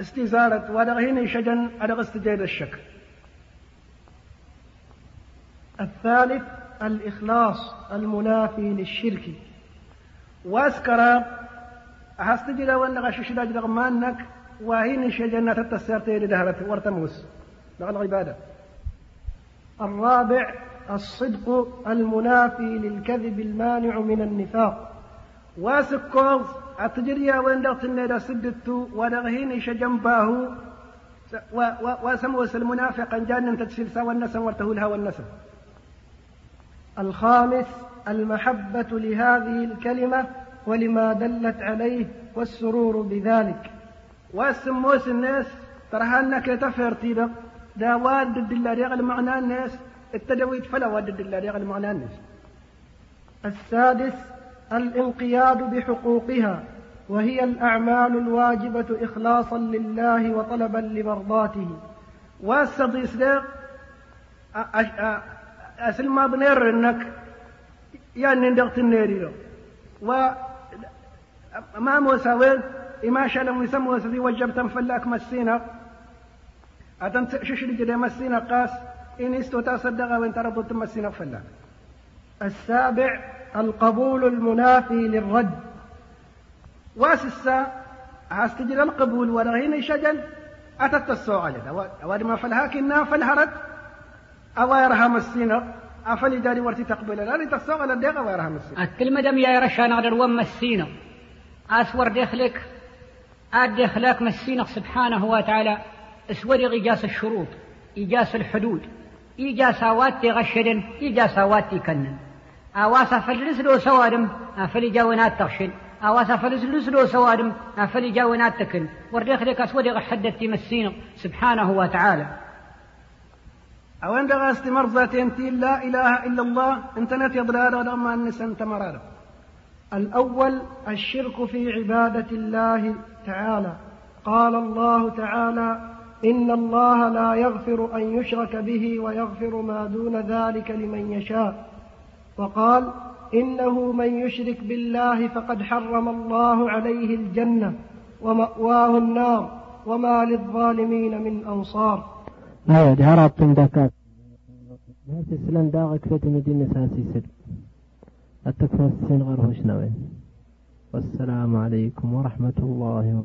استزارة ودغهين شجن أدغ استجيد الشك الثالث الإخلاص المنافي للشرك. واسكر أحستجد وأن غشش داج مانك وهين شجنة التسير تيري دهرت ورتموس لغ العبادة الرابع الصدق المنافي للكذب المانع من النفاق. واسكوز أتجريا وين دغت النيدا سدتو ودغهين شجن باهو وسموس المنافق جانا تتسير سوى النسم ورته الهوى النسم الخامس المحبة لهذه الكلمة ولما دلت عليه والسرور بذلك. واسموس الناس ترى انك تفر تيبا. دا واد الله ريغل الناس التدويت فلا واد الله ريغل معنى الناس. السادس الانقياد بحقوقها وهي الأعمال الواجبة إخلاصا لله وطلبا لمرضاته. واسطي صديق أسل ما بنير إنك يعني ندغت النيري و ما موسى وين إما شلم يسمى سذي وجبت فلاك مسينا أتن ششري جدي مسينا قاس إن استو تصدق وين تربط مسينا فلاك السابع القبول المنافي للرد. واسسا هاستجل القبول ورهين شجل أتت السؤال أود ما فلهاكنا فالهرد أو يرهم السينة أفلي داري ورتي تقبل. لا تستغل الدقة ويرهم السينة الكلمة دم يا رشان على وم السينة أسور دخلك أدخلك مسينة سبحانه وتعالى. اسود إجاس الشروط إجاس الحدود إجاس واتي غشد إجاس واتي كنن أواسا فلسلو سوادم أفلي جاونات تغشن أواسا فلسلو سوادم أفلي جاونات تكن وردخلك أسود غحدت مسينة سبحانه وتعالى. أو عند غاستي مرزاتين تي لا إله إلا الله أنت نتي ضرارة ما النس أنت مرارة. الأول الشرك في عبادة الله تعالى. قال الله تعالى إن الله لا يغفر أن يشرك به ويغفر ما دون ذلك لمن يشاء. وقال إنه من يشرك بالله فقد حرم الله عليه الجنة ومأواه النار وما للظالمين من أنصار. أيوة دي هرب تندكات هاتي سلان داغك مدينة السين غير والسلام عليكم ورحمة الله وبركاته